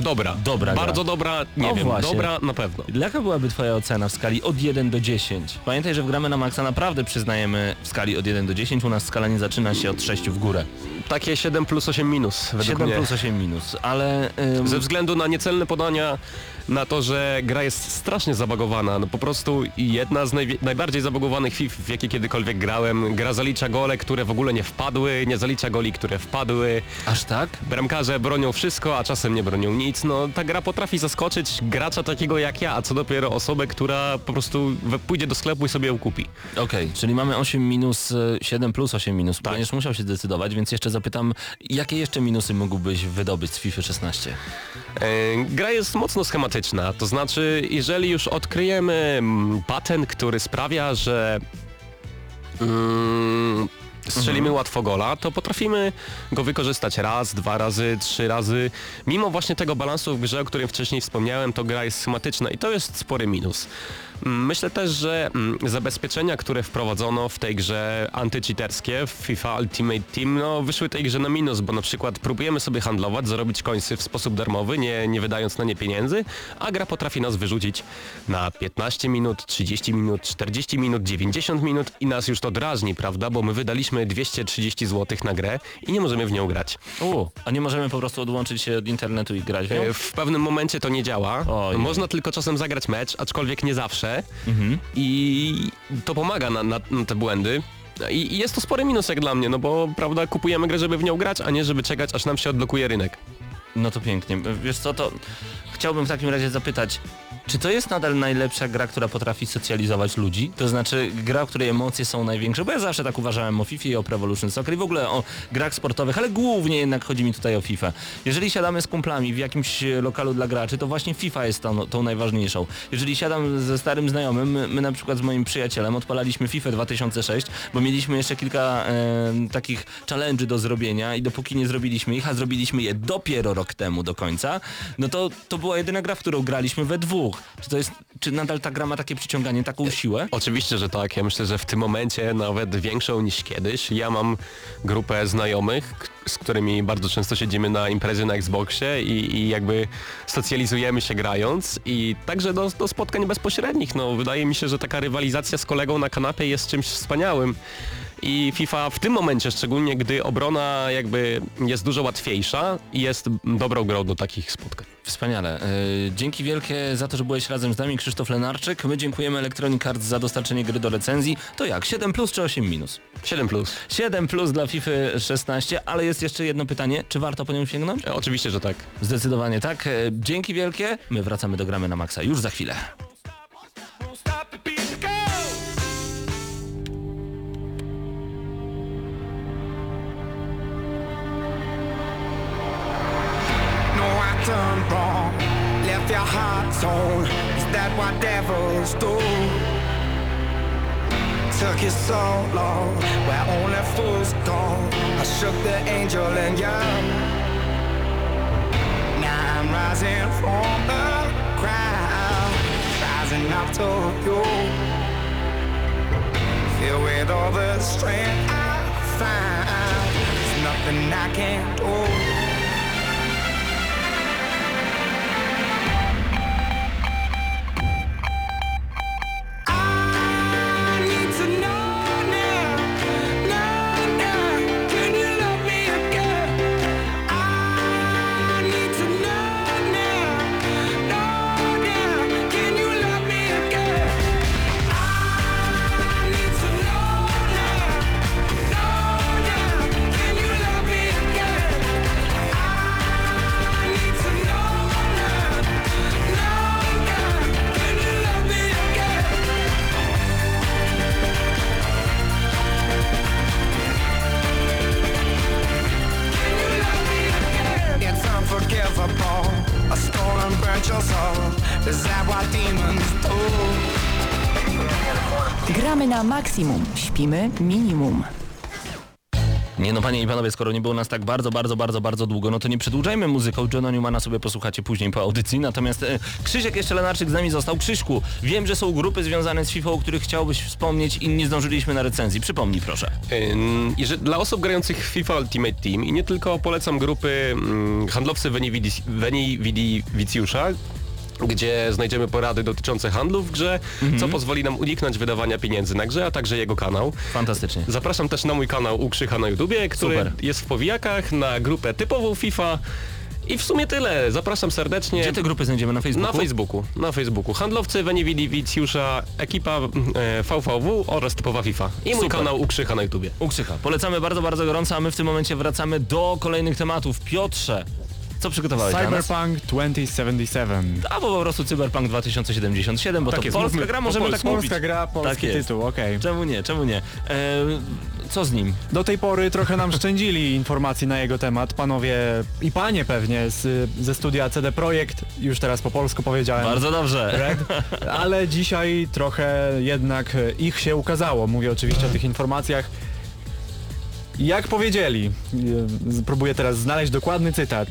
Dobra, Dobra gra. bardzo dobra, nie O, wiem, właśnie. dobra na pewno. Jaka byłaby twoja ocena w skali od 1 do 10? Pamiętaj, że w gramy na maksa naprawdę przyznajemy w skali od 1 do 10, u nas skala nie zaczyna się od 6 w górę. Takie 7 plus 8 minus według 7 mnie. plus 8 minus, ale... ym, Ze względu na niecelne podania, na to, że gra jest strasznie zabagowana. No po prostu jedna z najwie- najbardziej zabagowanych FIF, w jakie kiedykolwiek grałem. Gra zalicza gole, które w ogóle nie wpadły, nie zalicza goli, które wpadły. Aż tak? Bramkarze bronią wszystko, a czasem nie bronią nic. No ta gra potrafi zaskoczyć gracza takiego jak ja, a co dopiero osobę, która po prostu pójdzie do sklepu i sobie ją kupi. Okej, czyli mamy 8 minus, y, 7 plus 8 minus. Tak. Będziesz musiał się zdecydować, więc jeszcze zapytam, jakie jeszcze minusy mógłbyś wydobyć z FIFA 16? E, Gra jest mocno schematyczna, to znaczy jeżeli już odkryjemy mm, patent, który sprawia, że mm, strzelimy łatwo gola, to potrafimy go wykorzystać raz, dwa razy, trzy razy. Mimo właśnie tego balansu w grze, o którym wcześniej wspomniałem, to gra jest schematyczna i to jest spory minus. Myślę też, że mm, zabezpieczenia, które wprowadzono w tej grze antycheaterskie w FIFA Ultimate Team, no wyszły tej grze na minus, bo na przykład próbujemy sobie handlować, zarobić końcy w sposób darmowy, nie, nie wydając na nie pieniędzy, a gra potrafi nas wyrzucić na 15 minut, 30 minut, 40 minut, 90 minut i nas już to drażni, prawda, bo my wydaliśmy 230 zł na grę i nie możemy w nią grać. U, a nie możemy po prostu odłączyć się od internetu i grać w nią? E, W pewnym momencie to nie działa. Ojej. Można tylko czasem zagrać mecz, aczkolwiek nie zawsze. Mhm. I to pomaga na, na, na te błędy. I, I jest to spory minus jak dla mnie, no bo prawda kupujemy grę, żeby w nią grać, a nie żeby czekać, aż nam się odblokuje rynek. No to pięknie. Wiesz co, to chciałbym w takim razie zapytać, czy to jest nadal najlepsza gra, która potrafi socjalizować ludzi? To znaczy gra, w której emocje są największe, bo ja zawsze tak uważałem o FIFA i o Pro Evolution Soccer i w ogóle o grach sportowych, ale głównie jednak chodzi mi tutaj o FIFA. Jeżeli siadamy z kumplami w jakimś lokalu dla graczy, to właśnie FIFA jest tą, tą najważniejszą. Jeżeli siadam ze starym znajomym, my, my na przykład z moim przyjacielem odpalaliśmy FIFA 2006, bo mieliśmy jeszcze kilka e, takich challenge'y do zrobienia i dopóki nie zrobiliśmy ich, a zrobiliśmy je dopiero rok temu do końca, no to to była jedyna gra, w którą graliśmy we dwóch, ruch. Czy to jest, czy nadal ta gra ma takie przyciąganie, taką siłę? Oczywiście, że tak. Ja myślę, że w tym momencie nawet większą niż kiedyś. Ja mam grupę znajomych, z którymi bardzo często siedzimy na imprezie na Xboxie i, i jakby socjalizujemy się grając i także do, do spotkań bezpośrednich. No, wydaje mi się, że taka rywalizacja z kolegą na kanapie jest czymś wspaniałym. I FIFA w tym momencie, szczególnie gdy obrona jakby jest dużo łatwiejsza, jest dobrą grą do takich spotkań. Wspaniale. E, Dzięki wielkie za to, że byłeś razem z nami, Krzysztof Lenarczyk. My dziękujemy Electronic Arts za dostarczenie gry do recenzji. To jak, 7 plus czy 8 minus? 7 plus. 7 plus dla FIFA 16, ale jest jeszcze jedno pytanie. Czy warto po nią sięgnąć? Oczywiście, że tak. Zdecydowanie tak. E, Dzięki wielkie. My wracamy do gramy na maksa już za chwilę. Left your heart torn. Is that what devils do? Took you so long, where only fools go. I shook the angel in you. Now I'm rising from the ground, rising up to you. Filled with all the strength I find, there's nothing I can't do. Maksimum, śpimy minimum. Nie no panie i panowie, skoro nie było nas tak bardzo, bardzo, bardzo, bardzo długo, no to nie przedłużajmy muzyką. Johna Newmana sobie posłuchacie później po audycji. Natomiast e, Krzysiek jeszcze Lenarczyk z nami został. Krzyśku, wiem, że są grupy związane z FIFA, o których chciałbyś wspomnieć i nie zdążyliśmy na recenzji. Przypomnij proszę. Że dla osób grających w FIFA Ultimate Team i nie tylko polecam grupy mm, handlowcy Weni Widi- Weni Widi Wicjusza, gdzie znajdziemy porady dotyczące handlu w grze, co pozwoli nam uniknąć wydawania pieniędzy na grze, a także jego kanał. Fantastycznie. Zapraszam też na mój kanał u Krzycha na YouTubie, który Super. jest w powijakach, na grupę typową FIFA i w sumie tyle. Zapraszam serdecznie. Gdzie te grupy znajdziemy na Facebooku? Na Facebooku, na Facebooku. Handlowcy Weni Widi Wicjusza, ekipa e, VVW oraz typowa FIFA. I mój Super. kanał u Krzycha na YouTubie. U Krzycha. Polecamy bardzo, bardzo gorąco, a my w tym momencie wracamy do kolejnych tematów. Piotrze, co przygotowałeś? Cyberpunk 2077. Albo po prostu Cyberpunk 2077, bo Tak to jest, polska mówmy gra, po możemy polsku. tak mówić. Polska gra, polski Tak tytuł, okej. Czemu nie, czemu nie? E, co z nim? Do tej pory trochę nam szczędzili *laughs* informacji na jego temat, panowie i panie pewnie z, ze studia CD Projekt, już teraz po polsku powiedziałem. Bardzo dobrze. Red, ale dzisiaj trochę jednak ich się ukazało. Mówię oczywiście o tych informacjach. Jak powiedzieli, e, próbuję teraz znaleźć dokładny cytat.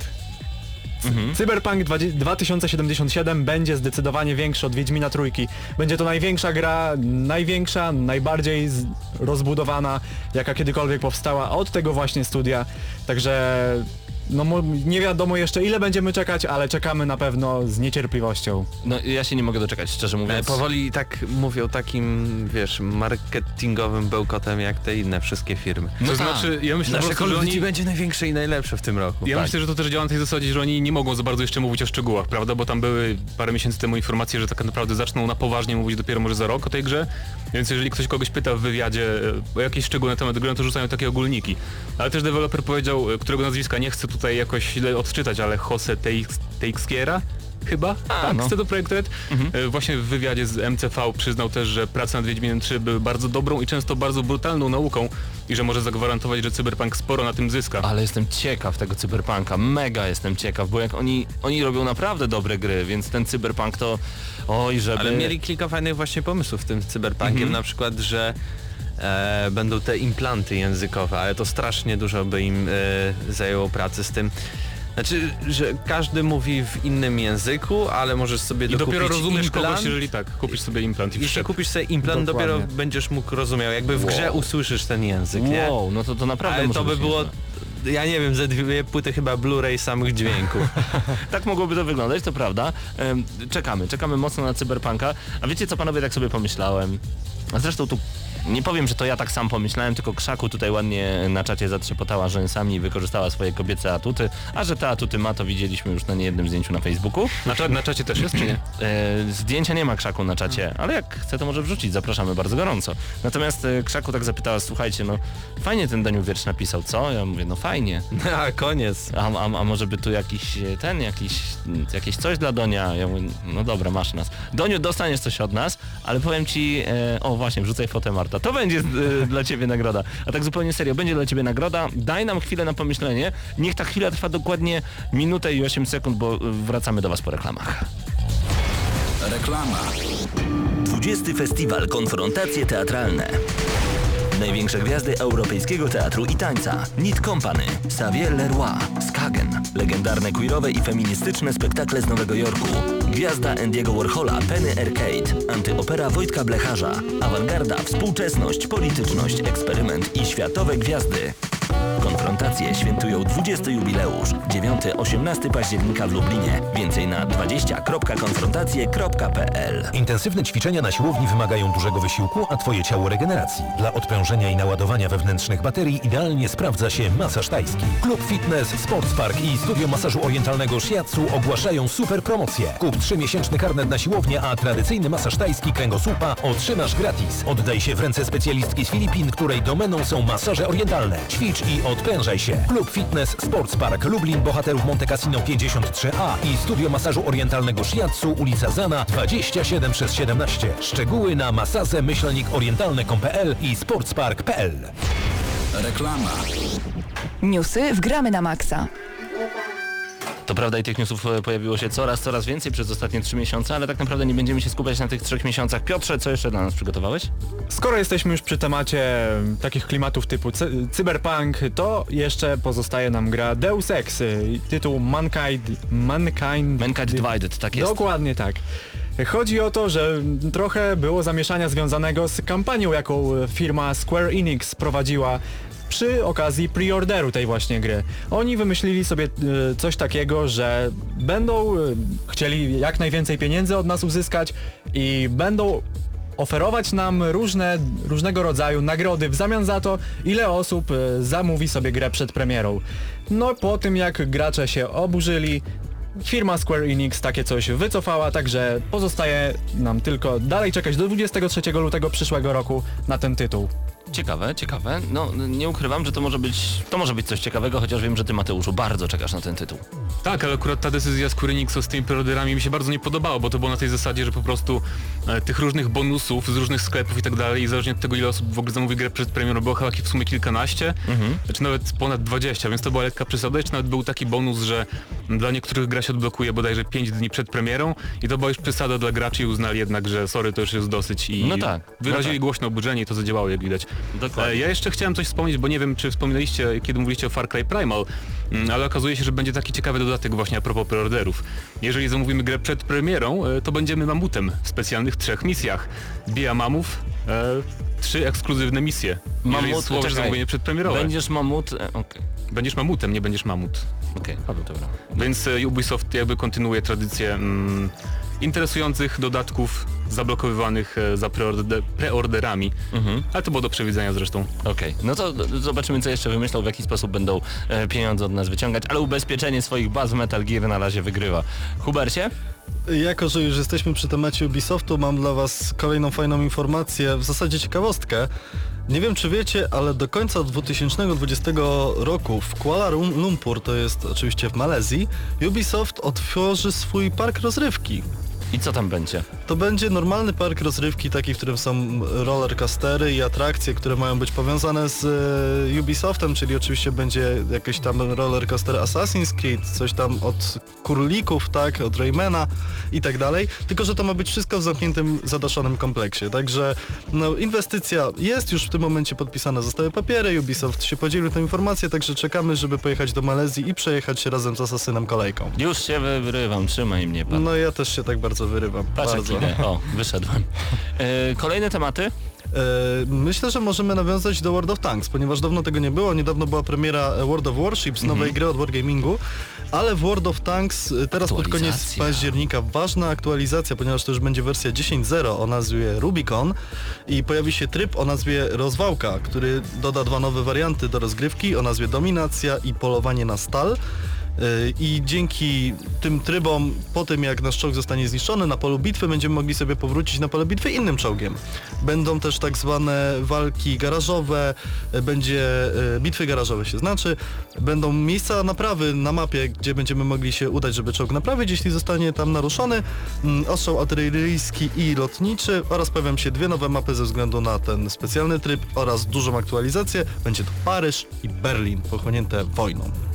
Mhm. Cyberpunk 20- 2077 będzie zdecydowanie większy od Wiedźmina Trójki. Będzie to największa gra, największa, najbardziej z- rozbudowana, jaka kiedykolwiek powstała od tego właśnie studia. Także no nie wiadomo jeszcze ile będziemy czekać, ale czekamy na pewno z niecierpliwością. No ja się nie mogę doczekać, szczerze E, mówiąc. powoli tak mówią takim, wiesz, marketingowym bełkotem jak te inne wszystkie firmy. No to tak. znaczy, ja myślę Nasze Call of oni... będzie największe i najlepsze w tym roku. Ja Tak. myślę, że to też działa na tej zasadzie, że oni nie mogą za bardzo jeszcze mówić o szczegółach, prawda? Bo tam były parę miesięcy temu informacje, że tak naprawdę zaczną na poważnie mówić dopiero może za rok o tej grze. Więc jeżeli ktoś kogoś pyta w wywiadzie e, o jakieś szczegóły na temat gry, no to rzucają takie ogólniki. Ale też deweloper powiedział, e, którego nazwiska nie chcę tutaj jakoś źle odczytać, ale Jose Teix- Teixeira? Chyba? tak, no. z CD Projekt Red. E, Właśnie w wywiadzie z MCV przyznał też, że prace nad Wiedźminem 3 były bardzo dobrą i często bardzo brutalną nauką i że może zagwarantować, że Cyberpunk sporo na tym zyska. Ale jestem ciekaw tego cyberpunka, mega jestem ciekaw, bo jak oni, oni robią naprawdę dobre gry, więc ten cyberpunk to oj, żeby... Ale mieli kilka fajnych właśnie pomysłów w tym cyberpunkiem, Mhm. na przykład, że e, będą te implanty językowe, ale to strasznie dużo by im e, zajęło pracy z tym. Znaczy, że każdy mówi w innym języku, ale możesz sobie I dokupić dopiero rozumiesz implant. kogoś, jeżeli tak, kupisz sobie implant i Jeśli wszczep. kupisz sobie implant, Dokładnie. dopiero będziesz mógł rozumiał. Jakby w Wow. grze usłyszysz ten język, nie? Wow, no to, to naprawdę Ale to by było, ja nie wiem, ze dwie płyty chyba Blu-ray samych dźwięków. *laughs* Tak mogłoby to wyglądać, to prawda. Czekamy, czekamy mocno na cyberpunka. A wiecie co panowie, tak sobie pomyślałem? A zresztą tu nie powiem, że to ja tak sam pomyślałem, tylko Krzaku tutaj ładnie na czacie zatrzepotała rzęsami i wykorzystała swoje kobiece atuty. A że te atuty ma, to widzieliśmy już na niejednym zdjęciu na Facebooku. Na, cza- na czacie też jest, czy nie? E, zdjęcia nie ma Krzaku na czacie, ale jak chce to może wrzucić, zapraszamy bardzo gorąco. Natomiast e, Krzaku tak zapytała, słuchajcie, no fajnie ten Daniu wiersz napisał, co? Ja mówię, no fajnie. *laughs* A, koniec. A, a, a może by tu jakiś e, ten, jakiś, jakieś coś dla Donia? Ja mówię, no dobra, masz nas. Doniu, dostaniesz coś od nas, ale powiem ci, e, o właśnie, wrzucaj fotę Marta, to będzie e, dla ciebie nagroda. A tak zupełnie serio, będzie dla ciebie nagroda. Daj nam chwilę na pomyślenie. Niech ta chwila trwa dokładnie minutę i 8 sekund, bo e, wracamy do was po reklamach. Reklama. 20. Festiwal Konfrontacje Teatralne. Największe gwiazdy europejskiego teatru i tańca. Nit Company, Xavier Leroy, Skagen. Legendarne queerowe i feministyczne spektakle z Nowego Jorku. Gwiazda Andiego Warhola, Penny Arcade. Antyopera Wojtka Blecharza. Awangarda, współczesność, polityczność, eksperyment i światowe gwiazdy. Konfrontacje świętują 20. jubileusz. 9-18 października w Lublinie. Więcej na 20.konfrontacje.pl Intensywne ćwiczenia na siłowni wymagają dużego wysiłku, a Twoje ciało regeneracji. Dla odprężenia i naładowania wewnętrznych baterii idealnie sprawdza się masaż tajski. Klub Fitness, Sports Park i Studio Masażu Orientalnego Shiatsu ogłaszają super promocję. Kup 3-miesięczny karnet na siłownię, a tradycyjny masaż tajski kręgosłupa otrzymasz gratis. Oddaj się w ręce specjalistki z Filipin, której domeną są masaże orientalne. Ćwicz i odprężaj się. Klub Fitness, Sports Park Lublin, Bohaterów Monte Cassino 53A i Studio Masażu Orientalnego Shiatsu, ulica Zana 27 przez 17. Szczegóły na masazę myślnikorientalne.pl i sportspark.pl. Reklama. Newsy wgramy na maksa. To prawda i tych newsów e, pojawiło się coraz, coraz więcej przez ostatnie trzy miesiące, ale tak naprawdę nie będziemy się skupiać na tych trzech miesiącach. Piotrze, co jeszcze dla nas przygotowałeś? Skoro jesteśmy już przy temacie takich klimatów typu cy cyberpunk, to jeszcze pozostaje nam gra Deus Ex, y, tytuł Mankind... Mankind... Mankind Divided, tak jest. Dokładnie tak. Chodzi o to, że trochę było zamieszania związanego z kampanią, jaką firma Square Enix prowadziła przy okazji preorderu tej właśnie gry. Oni wymyślili sobie e, coś takiego, że będą e, chcieli jak najwięcej pieniędzy od nas uzyskać i będą oferować nam różne, różnego rodzaju nagrody w zamian za to, ile osób e, zamówi sobie grę przed premierą. No po tym jak gracze się oburzyli, Firma Square Enix takie coś wycofała, także pozostaje nam tylko dalej czekać do 23 lutego przyszłego roku na ten tytuł. Ciekawe, ciekawe. No, nie ukrywam, że to może być, to może być coś ciekawego, chociaż wiem, że ty Mateuszu bardzo czekasz na ten tytuł. Tak, ale akurat ta decyzja z Enixu z tymi preorderami mi się bardzo nie podobała, bo to było na tej zasadzie, że po prostu e, tych różnych bonusów z różnych sklepów i tak dalej, i zależnie od tego ile osób w ogóle zamówi grę przed premierą, było chyba w sumie kilkanaście, czy nawet ponad 20, więc to była lekka przesada. Jeszcze nawet był taki bonus, że dla niektórych gra się odblokuje bodajże 5 dni przed premierą i to była już przesada dla graczy i uznali jednak, że sorry, to już jest dosyć i No tak, wyrazili no tak. głośno oburzenie i to zadziałało jak widać. Dokładnie. E, Ja jeszcze chciałem coś wspomnieć, bo nie wiem, czy wspominaliście, kiedy mówiliście o Far Cry Primal, mm, ale okazuje się, że będzie taki ciekawy dodatek właśnie a propos preorderów. Jeżeli zamówimy grę przed premierą, e, to będziemy mamutem w specjalnych trzech misjach. Bija mamów, e, trzy ekskluzywne misje. Mamut, złożysz czekaj. zamówienie przedpremierowe. Będziesz mamut... e, Okej, Będziesz mamutem, nie będziesz mamut. okej, dobra. Więc Ubisoft jakby kontynuuje tradycję mm, interesujących dodatków zablokowywanych e, za preorde preorderami. Mhm. Ale to było do przewidzenia zresztą. Okej, no to zobaczymy co jeszcze wymyślą, w jaki sposób będą e, pieniądze od nas wyciągać, ale ubezpieczenie swoich baz w Metal Gear na razie wygrywa. Hubercie? Jako, że już jesteśmy przy temacie Ubisoftu, mam dla Was kolejną fajną informację, w zasadzie ciekawostkę. Nie wiem czy wiecie, ale do końca 2020 roku w Kuala Lumpur, to jest oczywiście w Malezji, Ubisoft otworzy swój park rozrywki. I co tam będzie? To będzie normalny park rozrywki, taki, w którym są rollercoastery i atrakcje, które mają być powiązane z e, Ubisoftem, czyli oczywiście będzie jakiś tam rollercoaster Assassin's Creed, coś tam od Kurlików, tak, od Raymana i tak dalej, tylko że to ma być wszystko w zamkniętym, zadaszonym kompleksie, także no, inwestycja jest już w tym momencie podpisana, zostały papiery, Ubisoft się podzielił tę informację, także czekamy, żeby pojechać do Malezji i przejechać się razem z Asasynem kolejką. Już się wyrywam, trzymaj mnie pan. No ja też się tak bardzo wyrywam. Patrz bardzo. O, *laughs* wyszedłem. E, kolejne tematy? E, Myślę, że możemy nawiązać do World of Tanks, ponieważ dawno tego nie było. Niedawno była premiera e, World of Warships, nowej gry od Wargamingu, ale w World of Tanks teraz pod koniec października ważna aktualizacja, ponieważ to już będzie wersja 10.0 o nazwie Rubicon i pojawi się tryb o nazwie Rozwałka, który doda dwa nowe warianty do rozgrywki o nazwie Dominacja i Polowanie na Stal. I dzięki tym trybom, po tym jak nasz czołg zostanie zniszczony na polu bitwy, będziemy mogli sobie powrócić na pole bitwy innym czołgiem. Będą też tak zwane walki garażowe, będzie yy, bitwy garażowe się znaczy, będą miejsca naprawy na mapie, gdzie będziemy mogli się udać, żeby czołg naprawić, jeśli zostanie tam naruszony, mm, ostrzał artyleryjski i lotniczy oraz pojawią się dwie nowe mapy ze względu na ten specjalny tryb oraz dużą aktualizację. Będzie to Paryż i Berlin, pochłonięte wojną.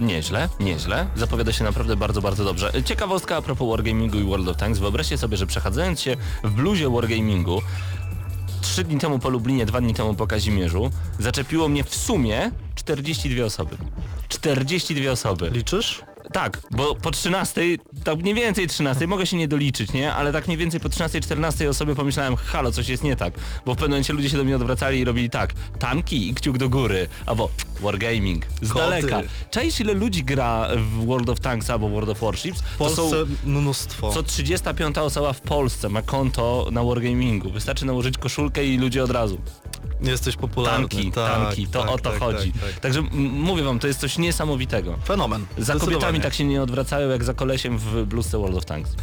Nieźle, nieźle. Zapowiada się naprawdę bardzo, bardzo dobrze. Ciekawostka a propos Wargamingu i World of Tanks. Wyobraźcie sobie, że przechadzając się w bluzie Wargamingu trzy dni temu po Lublinie, dwa dni temu po Kazimierzu, zaczepiło mnie w sumie 42 osoby. 42 osoby. Liczysz? Tak, bo po 13, tak mniej więcej 13, mogę się nie doliczyć, nie? Ale tak mniej więcej po 13, 14 osobie pomyślałem, halo, coś jest nie tak. Bo w pewnym momencie ludzie się do mnie odwracali i robili tak, tanki i kciuk do góry, albo Wargaming, z Koty. daleka. Czaisz ile ludzi gra w World of Tanks albo World of Warships? W Polsce To są mnóstwo. co 35 osoba w Polsce ma konto na Wargamingu. Wystarczy nałożyć koszulkę i ludzie od razu. Jesteś popularny. Tanki, tak, tanki, to tak, o to tak, chodzi. Tak, tak. Także mówię wam, to jest coś niesamowitego. Fenomen. Za kobietami tak się nie odwracają jak za kolesiem w bluzce World of Tanks.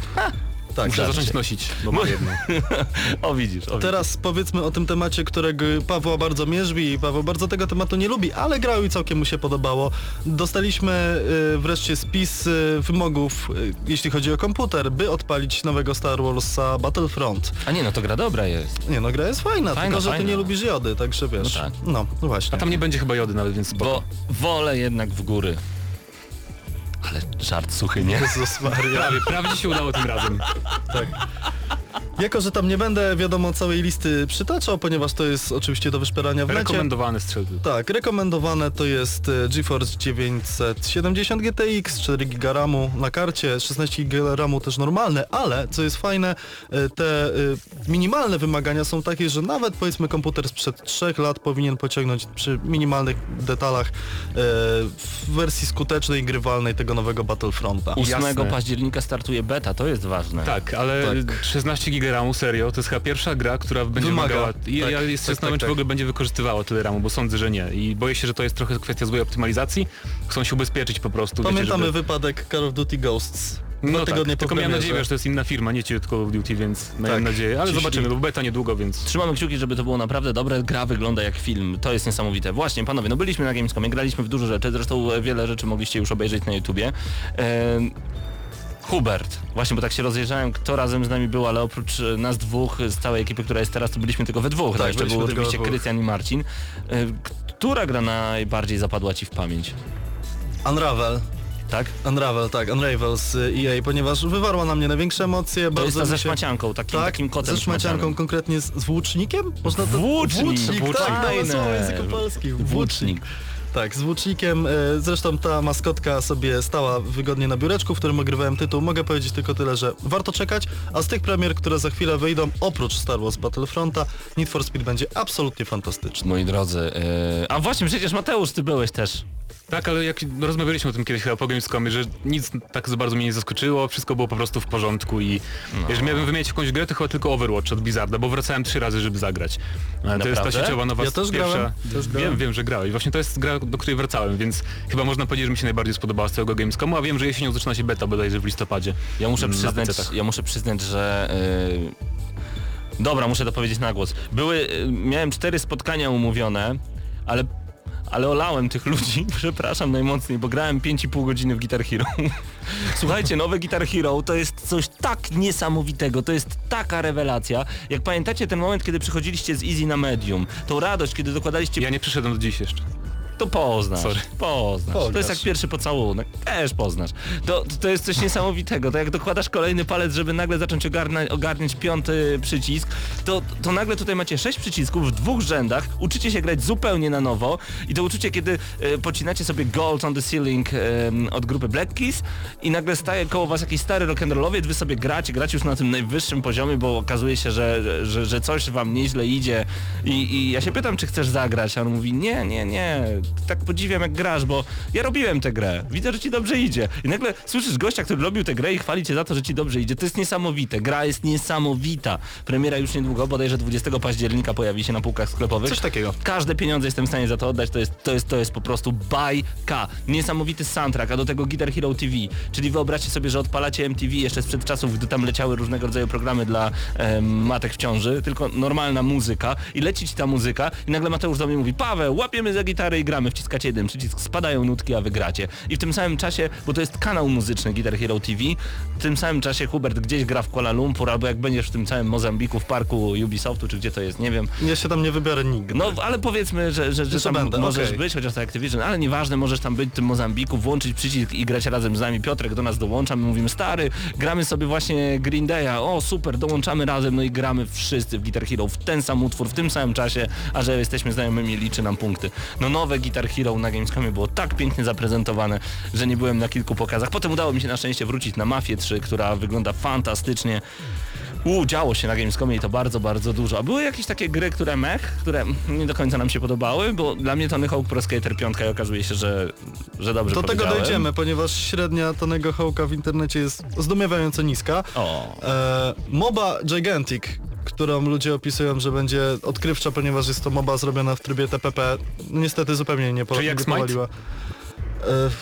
Tak, Muszę zacząć nosić, bo mam jedną. *laughs* O widzisz, o Teraz powiedzmy o tym temacie, którego Pawła bardzo mierzwi i Paweł bardzo tego tematu nie lubi, ale grał i całkiem mu się podobało. Dostaliśmy y, wreszcie spis y, wymogów, y, jeśli chodzi o komputer, by odpalić nowego Star Warsa Battlefront. widzisz. A nie, no to gra dobra jest. Nie no, gra jest fajna, Fajna, tylko że fajna. ty nie lubisz jody, także wiesz. No tak. No, no właśnie. A tam nie będzie chyba jody nawet, więc spoko. Bo wolę jednak w góry. Ale żart suchy, nie? Jezus Maria. Prawie, prawie się udało tym razem. Tak. Jako, że tam nie będę wiadomo całej listy przytaczał, ponieważ to jest oczywiście do wyszperania w necie. Rekomendowane strzelby. Tak, rekomendowane to jest e, GeForce 970 GTX, 4 GB RAMu na karcie, 16 GB RAMu też normalne, ale co jest fajne, e, te e, minimalne wymagania są takie, że nawet powiedzmy komputer sprzed 3 lat powinien pociągnąć przy minimalnych detalach w wersji skutecznej, grywalnej tego nowego Battlefronta. 8 Jasne. października startuje beta, to jest ważne. Tak, ale Tak. 16 GB RAMu, serio, to jest chyba pierwsza gra, która będzie Wymaga. wymagała... Tak, ja tak, jestem tak, zastanawiam, czy tak. w ogóle będzie wykorzystywała tyle RAMu, bo sądzę, że nie. I boję się, że to jest trochę kwestia złej optymalizacji. Chcą się ubezpieczyć po prostu. wiecie, Pamiętamy żeby... wypadek Call of Duty Ghosts. No Dwa tak, tygodnie po tylko miałem nadzieję, że to jest inna firma, nie ci Call of Duty, więc miałem Tak, nadzieję. Ale ciśnij. zobaczymy, bo beta niedługo, więc... Trzymamy kciuki, żeby to było naprawdę dobre. Gra wygląda jak film. To jest niesamowite. Właśnie, panowie, no byliśmy na Gamescomie, graliśmy w dużo rzeczy, zresztą e, wiele rzeczy mogliście już obejrzeć na YouTubie. Ehm, Hubert, właśnie, bo tak się rozejrzałem, kto razem z nami był, ale oprócz e, nas dwóch, z całej ekipy, która jest teraz, to byliśmy tylko we dwóch. Tak, Tak, jeszcze byliśmy był oczywiście. Krystian i Marcin. E, Która gra najbardziej zapadła ci w pamięć? Unravel. Tak? Unravel, tak, Unravel z EA, ponieważ wywarła na mnie największe emocje. To bardzo jest ta ze się... szmacianką, takim, Tak, takim kotem ze szmacianką, konkretnie z, z włócznikiem? Można to... Włócznik, Włócznik, włócznik. tak, Fajne. słowo języku polskim. Włócznik. Tak, z włócznikiem. e, Zresztą ta maskotka sobie stała wygodnie na biureczku, w którym ogrywałem tytuł. Mogę powiedzieć tylko tyle, że warto czekać, a z tych premier, które za chwilę wyjdą, oprócz Star Wars Battlefronta, Need for Speed będzie absolutnie fantastyczny. Moi drodzy, e, a właśnie, przecież Mateusz, ty byłeś też. Tak, ale jak rozmawialiśmy o tym kiedyś chyba po Gamescomie, że nic tak za bardzo mnie nie zaskoczyło, wszystko było po prostu w porządku i jeżeli miałbym wymienić jakąś grę, to chyba tylko Overwatch od Blizzarda, bo wracałem trzy razy, żeby zagrać. E, To jest ta Naprawdę? sieciowa nowa Ja też pierwsza... też grałem. Wiem, wiem, że grałeś. Właśnie to jest gra, do której wracałem, więc chyba można powiedzieć, że mi się najbardziej spodobała z całego Gamescomu, a wiem, że jesienią zaczyna się beta bodajże w listopadzie. Ja muszę na przyznać, ja muszę przyznać, że... Yy... Dobra, muszę to powiedzieć na głos. Były, yy, miałem cztery spotkania umówione, ale ale olałem tych ludzi, *laughs* przepraszam najmocniej, bo grałem 5,5 godziny w Guitar Hero. *laughs* Słuchajcie, nowe Guitar Hero to jest coś tak niesamowitego, to jest taka rewelacja. Jak pamiętacie ten moment, kiedy przychodziliście z Easy na Medium, tą radość, kiedy dokładaliście... Ja nie przyszedłem do dziś jeszcze. To poznasz, Sorry. poznasz. To jest jak pierwszy pocałunek, też poznasz. To, to, jest coś niesamowitego, to jak dokładasz kolejny palec, żeby nagle zacząć ogarna, ogarniać piąty przycisk, to, to nagle tutaj macie sześć przycisków w dwóch rzędach, uczycie się grać zupełnie na nowo i to uczucie, kiedy e, pocinacie sobie Gold on the Ceiling e, od grupy Black Keys i nagle staje koło was jakiś stary rock'n'rollowiec, wy sobie gracie, gracie już na tym najwyższym poziomie, bo okazuje się, że, że, że coś wam nieźle idzie i, i ja się pytam, czy chcesz zagrać, a on mówi, nie, nie, nie, tak podziwiam jak grasz, bo ja robiłem tę grę, widzę, że ci dobrze idzie. I nagle słyszysz gościa, który robił tę grę i chwali cię za to, że ci dobrze idzie. To jest niesamowite, gra jest niesamowita. Premiera już niedługo, bodajże 20 października pojawi się na półkach sklepowych. Coś takiego. Każde pieniądze jestem w stanie za to oddać, to jest, to jest, to jest po prostu bajka. Niesamowity soundtrack, a do tego Guitar Hero TV, czyli wyobraźcie sobie, że odpalacie MTV jeszcze sprzed czasów, gdy tam leciały różnego rodzaju programy dla em, matek w ciąży, tylko normalna muzyka i leci ci ta muzyka i nagle Mateusz do mnie mówi, Paweł, łapiemy za gitarę i gramy, wciskacie jeden przycisk, spadają nutki, a wy gracie. I w tym samym czasie, bo to jest kanał muzyczny Guitar Hero TV, w tym samym czasie Hubert gdzieś gra w Kuala Lumpur, albo jak będziesz w tym całym Mozambiku, w parku Ubisoftu, czy gdzie to jest, nie wiem, Ja się tam nie wybiorę nigdy. no ale powiedzmy, że, że, że tam będę, możesz okej. być, chociaż to Activision, ale nieważne, możesz tam być w tym Mozambiku, włączyć przycisk i grać razem z nami. Piotrek do nas dołącza, my mówimy stary, gramy sobie właśnie Green Day'a, o super, dołączamy razem, no i gramy wszyscy w Guitar Hero, w ten sam utwór, w tym samym czasie, a że jesteśmy znajomymi, liczy nam punkty. No nowe Guitar Hero na Gamescomie było tak pięknie zaprezentowane, że nie byłem na kilku pokazach. Potem udało mi się na szczęście wrócić na Mafię 3, która wygląda fantastycznie. U, działo się na Gamescomie i to bardzo, bardzo dużo. A były jakieś takie gry, które mech, które nie do końca nam się podobały, bo dla mnie Tony Hawk Pro Skater 5 i okazuje się, że, że dobrze Do tego dojdziemy, ponieważ średnia Tonego Hołka w internecie jest zdumiewająco niska. O. E, MOBA Gigantic, którą ludzie opisują, że będzie odkrywcza, ponieważ jest to MOBA zrobiona w trybie TPP, no niestety zupełnie nie, po, Czy jak nie powaliła.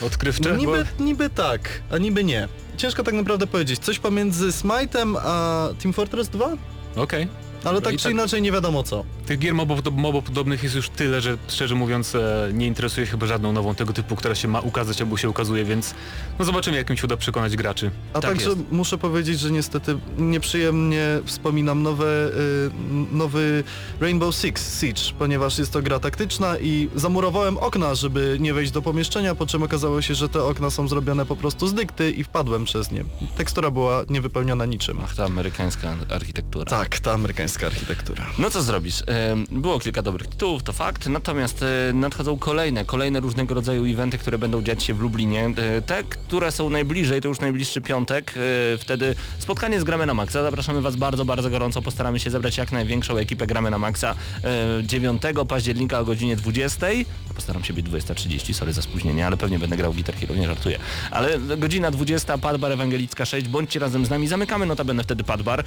E, Odkrywcze? niby, niby tak, a niby nie. Ciężko tak naprawdę powiedzieć. Coś pomiędzy Smite'em a Team Fortress 2? Bo... Okej. Ale tak czy tak- inaczej nie wiadomo co. Tych gier mobo- mobopodobnych jest już tyle, że szczerze mówiąc e, nie interesuje chyba żadną nową tego typu, która się ma ukazać albo się ukazuje, więc no zobaczymy jak mi się uda przekonać graczy. A Tak także jest. muszę powiedzieć, że niestety nieprzyjemnie wspominam nowe, y, nowy Rainbow Six Siege, ponieważ jest to gra taktyczna i zamurowałem okna, żeby nie wejść do pomieszczenia, po czym okazało się, że te okna są zrobione po prostu z dykty i wpadłem przez nie. Tekstura była niewypełniona niczym. Ach, ta amerykańska architektura. Tak, ta amerykańska architektura. No co zrobisz? Było kilka dobrych tytułów, to fakt, natomiast e, nadchodzą kolejne, kolejne różnego rodzaju eventy, które będą dziać się w Lublinie. E, Te, które są najbliżej, to już najbliższy piątek, e, wtedy spotkanie z Gramy na Maxa. Zapraszamy Was bardzo, bardzo gorąco, postaramy się zebrać jak największą ekipę Gramy na Maxa e, 9 października o godzinie 20. Postaram się być 20.30, sorry za spóźnienie, ale pewnie będę grał w Guitar Hero, nie żartuję. Ale godzina 20, Padbar Ewangelicka 6, bądźcie razem z nami, zamykamy notabene wtedy Padbar.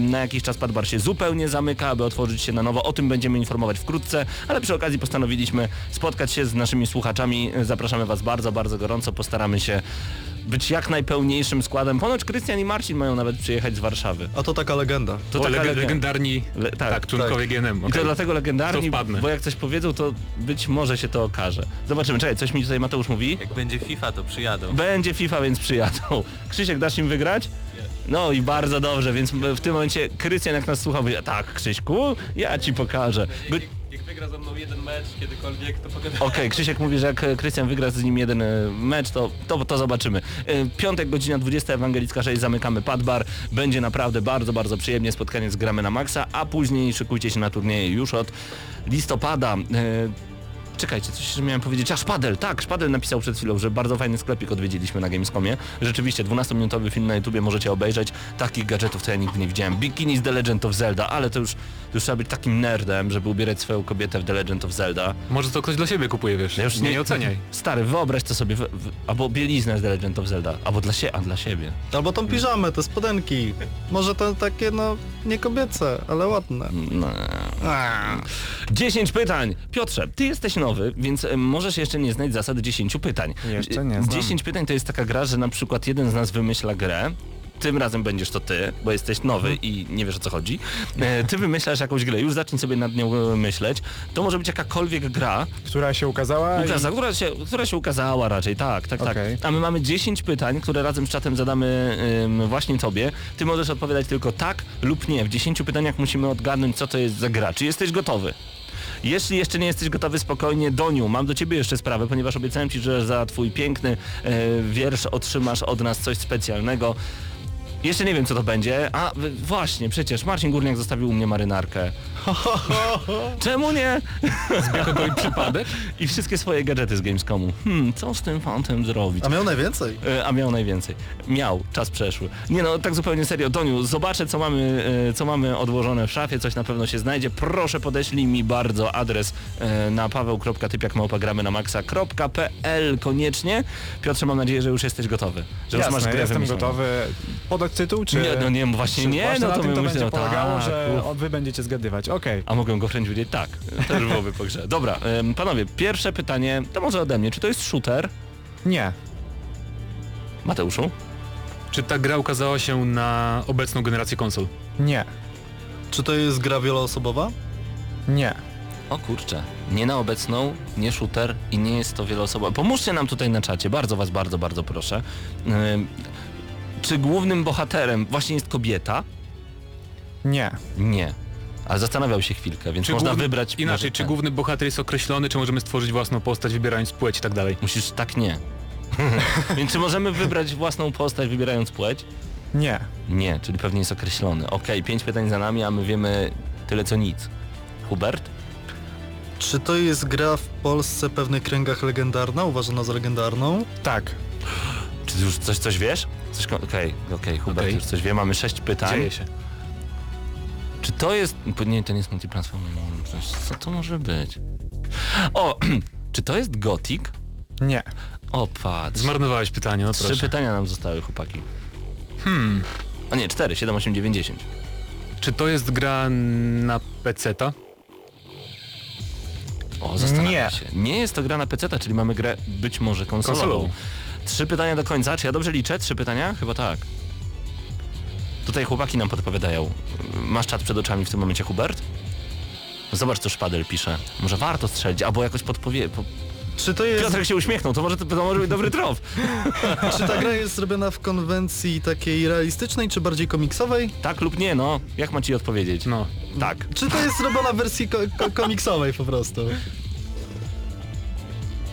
Na jakiś czas Padbar się zupełnie zamyka, aby otworzyć się na nowo. O tym będziemy informować wkrótce, ale przy okazji postanowiliśmy spotkać się z naszymi słuchaczami. Zapraszamy Was bardzo, bardzo gorąco. Postaramy się być jak najpełniejszym składem. Ponoć Krystian i Marcin mają nawet przyjechać z Warszawy. A to taka legenda. To o, taka leg- legenda. legendarni Le- tak, tak, członkowie GNM. I to dlatego legendarni, To bo jak coś powiedzą, to być może się to okaże. Zobaczymy. Czekaj, coś mi tutaj Mateusz mówi. Jak będzie FIFA, to przyjadą. Będzie FIFA, więc przyjadą. Krzysiek, dasz im wygrać? No i bardzo dobrze, więc w tym momencie Krystian jak nas słucha, mówi, tak Krzyśku, ja ci pokażę. Go- Jak wygra ze mną jeden mecz kiedykolwiek, to pogadamy. Okej, *laughs* Krzysiek mówi, że jak e, Krystian wygra z nim jeden e, mecz, to, to, to zobaczymy. E, Piątek, godzina 20, Ewangelicka 6, zamykamy Padbar. Będzie naprawdę bardzo, bardzo przyjemnie spotkanie z Gramy na Maxa, a później szykujcie się na turnieje już od listopada. Czekajcie, coś jeszcze miałem powiedzieć. A Szpadel, tak, Szpadel napisał przed chwilą, że bardzo fajny sklepik odwiedziliśmy na Gamescomie. Rzeczywiście, 12-minutowy film na YouTubie możecie obejrzeć. Takich gadżetów to ja nigdy nie widziałem. Bikini z The Legend of Zelda, ale to już, to już trzeba być takim nerdem, żeby ubierać swoją kobietę w The Legend of Zelda. Może to ktoś dla siebie kupuje, wiesz. Ja już nie, nie oceniaj. *laughs* Stary, wyobraź to sobie, w, w, albo bieliznę z The Legend of Zelda, albo dla siebie, a dla siebie. Albo tą piżamę, te spodenki. Może to takie, no, nie kobiece, ale ładne. No. 10 pytań. Piotrze, ty jesteś nowy, więc em, możesz jeszcze nie znać zasad 10 pytań. Jeszcze nie znam. 10 pytań to jest taka gra, że na przykład jeden z nas wymyśla grę, tym razem będziesz to ty, bo jesteś nowy i nie wiesz o co chodzi. E, Ty wymyślasz jakąś grę, już zacznij sobie nad nią e, myśleć. To może być jakakolwiek gra, Która się ukazała Ukaza, która, się, która się ukazała raczej, tak, tak, Okej. tak. A my mamy 10 pytań, które razem z czatem zadamy ym, właśnie tobie. Ty możesz odpowiadać tylko tak lub nie. W 10 pytaniach musimy odgadnąć, co to jest za gra. Czy jesteś gotowy? Jeśli jeszcze nie jesteś gotowy, spokojnie, Doniu, mam do ciebie jeszcze sprawę, ponieważ obiecałem ci, że za twój piękny e, wiersz otrzymasz od nas coś specjalnego. Jeszcze nie wiem, co to będzie. A, właśnie, przecież Marcin Górniak zostawił u mnie marynarkę. *laughs* Czemu nie? Zbiegł i przypadek? *laughs* I wszystkie swoje gadżety z Gamescomu. Hmm, co z tym fantem zrobić? A miał najwięcej? E, A miał najwięcej. Miał, czas przeszły. Nie no, tak zupełnie serio. Doniu, zobaczę co mamy, e, co mamy odłożone w szafie, coś na pewno się znajdzie. Proszę podeślij mi bardzo adres e, na paweł.typiakmałpagramy na maxa.pl koniecznie. Piotrze, mam nadzieję, że już jesteś gotowy. Że już Jasne, masz grę jestem wymyśloną. gotowy. Podać tytuł, czy... Nie, no nie, właśnie czy nie, właśnie no to tym my to będzie polegało, tak, że uf. wy będziecie zgadywać. Okej. A mogę go wręcz powiedzieć tak. *laughs* To już byłoby po grze. Dobra, panowie, pierwsze pytanie, to może ode mnie. Czy to jest shooter? Nie. Mateuszu? Czy ta gra ukazała się na obecną generację konsol? Nie. Czy to jest gra wieloosobowa? Nie. O kurczę, nie na obecną, nie shooter i nie jest to wieloosobowe. Pomóżcie nam tutaj na czacie, bardzo was, bardzo, bardzo proszę. Czy głównym bohaterem właśnie jest kobieta? Nie. Nie. Ale zastanawiał się chwilkę, więc Czy można główny- wybrać... Inaczej, może czy ten. główny bohater jest określony, czy możemy stworzyć własną postać, wybierając płeć i tak dalej? Musisz tak nie. *laughs* więc czy możemy wybrać własną postać wybierając płeć? Nie. Nie, czyli pewnie jest określony. Okej, pięć pytań za nami, a my wiemy tyle co nic. Hubert? Czy to jest gra w Polsce w pewnych kręgach legendarna, uważana za legendarną? Tak. Ty już coś, coś wiesz? Coś, okej, okej, Hubert Okej. już coś wie, mamy sześć pytań. Dzieje się. Czy to jest... Nie, to nie jest multiplatform. Coś- Co to może być? O! *clears throat* Czy to jest Gothic? Nie. O, patrz. Zmarnowałeś pytanie, no Trzy proszę. pytania nam zostały, chłopaki. Hmm. A nie, cztery, 7, 8, 9, 10. Czy to jest gra na PC-ta? O, zastanawiam Nie. się. Nie jest to gra na PC, czyli mamy grę być może konsolową. Konsolową. Trzy pytania do końca. Czy ja dobrze liczę? Trzy pytania? Chyba tak. Tutaj chłopaki nam podpowiadają. Masz czat przed oczami w tym momencie, Hubert? Zobacz, co Szpadel pisze. Może warto strzelić, albo jakoś podpowie... Po... Czy to jest... Piotrek się uśmiechnął, to może, to może być dobry trop. *laughs* Czy ta gra jest zrobiona w konwencji takiej realistycznej, czy bardziej komiksowej? Tak lub nie, no. Jak ma ci odpowiedzieć? No. Tak. Czy to jest robiona w wersji ko ko komiksowej po prostu?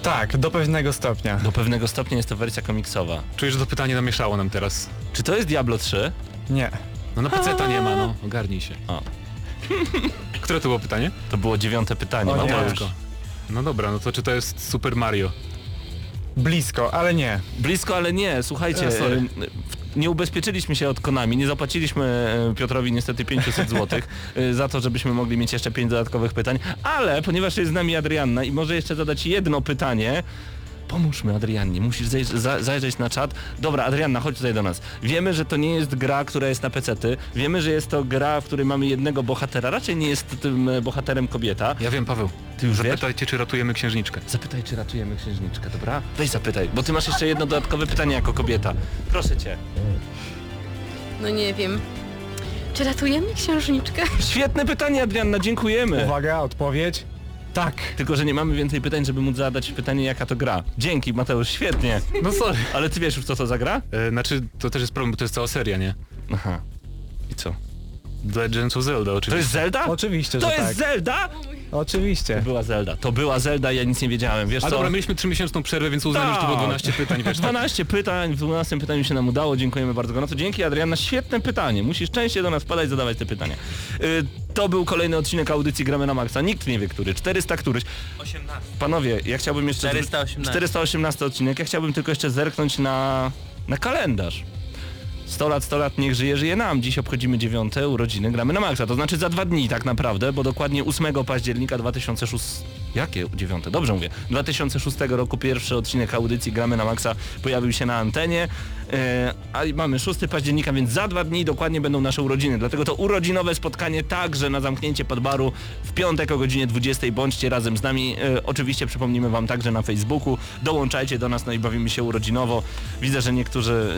Tak, do pewnego stopnia. Do pewnego stopnia jest to wersja komiksowa. Czuję, że to pytanie namieszało nam teraz. Czy to jest Diablo 3? Nie. No na PC-ta nie ma, no. Ogarnij się. O. Które to było pytanie? To było dziewiąte pytanie. O nie. No dobra, no to czy to jest Super Mario? Blisko, ale nie. Blisko, ale nie. Słuchajcie, E, sorry. e, nie ubezpieczyliśmy się od Konami, nie zapłaciliśmy e, Piotrowi niestety 500 *laughs* zł za to, żebyśmy mogli mieć jeszcze 5 dodatkowych pytań, ale ponieważ jest z nami Adrianna i może jeszcze zadać jedno pytanie, Pomóżmy Adriannie, musisz zajrzeć na czat. Dobra, Adrianna, chodź tutaj do nas. Wiemy, że to nie jest gra, która jest na pecety. Wiemy, że jest to gra, w której mamy jednego bohatera. Raczej nie jest tym e, bohaterem kobieta. Ja wiem, Paweł. Ty już wiesz? Zapytajcie, czy ratujemy księżniczkę. Zapytaj, czy ratujemy księżniczkę, dobra? Weź zapytaj, bo ty masz jeszcze jedno dodatkowe pytanie jako kobieta. Proszę cię. No nie wiem. Czy ratujemy księżniczkę? Świetne pytanie, Adrianna, dziękujemy. Uwaga, odpowiedź. Tak. Tylko, że nie mamy więcej pytań, żeby móc zadać pytanie, jaka to gra. Dzięki, Mateusz, świetnie. No sorry. Ale ty wiesz już, co to za gra? E, znaczy, to też jest problem, bo to jest cała seria, nie? Aha. I co? Legends of Zelda To oczywiście. jest Zelda? Oczywiście, To że jest tak. Zelda? Oczywiście. To była Zelda. To była Zelda, ja nic nie wiedziałem, wiesz A co? dobra, mieliśmy 3-miesięczną przerwę, więc uznałem, że to było Tak. 12 pytań, wiesz, *laughs* tak. 12 pytań, w 12 pytaniu się nam udało, dziękujemy bardzo gorąco. Dzięki Adrianna, świetne pytanie. Musisz częściej do nas wpadać, zadawać te pytania. Y, to był kolejny odcinek audycji Gramy na Maxa. Nikt nie wie, który. 400 któryś. 18. Panowie, ja chciałbym jeszcze... 418. 418 odcinek. Ja chciałbym tylko jeszcze zerknąć na, na kalendarz. 100 lat, 100 lat, niech żyje, żyje nam. Dziś obchodzimy dziewiąte urodziny Gramy na Maxa. To znaczy za dwa dni tak naprawdę, bo dokładnie 8 października 2006 Jakie dziewiąte? Dobrze mówię. 2006 roku pierwszy odcinek audycji Gramy na Maxa pojawił się na antenie, e, a mamy 6 października, więc za dwa dni dokładnie będą nasze urodziny. Dlatego to urodzinowe spotkanie także na zamknięcie podbaru w piątek o godzinie 20. Bądźcie razem z nami. E, oczywiście przypomnimy Wam także na Facebooku. Dołączajcie do nas, no i bawimy się urodzinowo. Widzę, że niektórzy,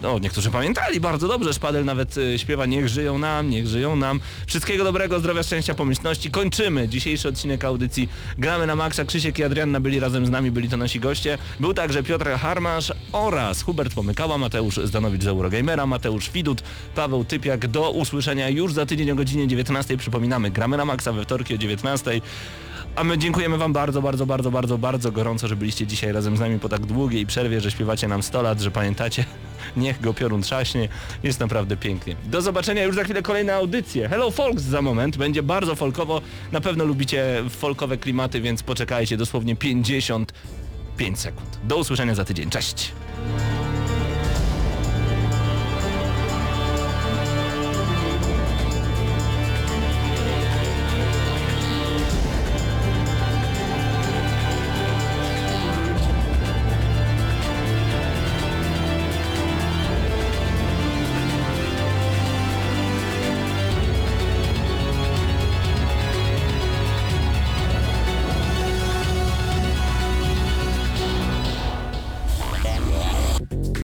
e, no niektórzy pamiętali bardzo dobrze. Szpadel nawet e, śpiewa Niech żyją nam, niech żyją nam. Wszystkiego dobrego, zdrowia, szczęścia, pomyślności. Kończymy dzisiejszy odcinek audycji Gramy na Maxa. Krzysiek i Adrianna byli razem z nami, byli to nasi goście. Był także Piotr Harmasz oraz Hubert Pomykała, Mateusz Zdanowicz z Eurogamera, Mateusz Widut, Paweł Typiak. Do usłyszenia już za tydzień o godzinie 19. Przypominamy, Gramy na Maxa we wtorki o 19. A my dziękujemy Wam bardzo, bardzo, bardzo, bardzo, bardzo gorąco, że byliście dzisiaj razem z nami po tak długiej przerwie, że śpiewacie nam 100 lat, że pamiętacie. *laughs* Niech go piorun trzaśnie. Jest naprawdę pięknie. Do zobaczenia już za chwilę kolejne audycje. Hello Folks za moment. Będzie bardzo folkowo. Na pewno lubicie folkowe klimaty, więc poczekajcie dosłownie 55 sekund. Do usłyszenia za tydzień. Cześć!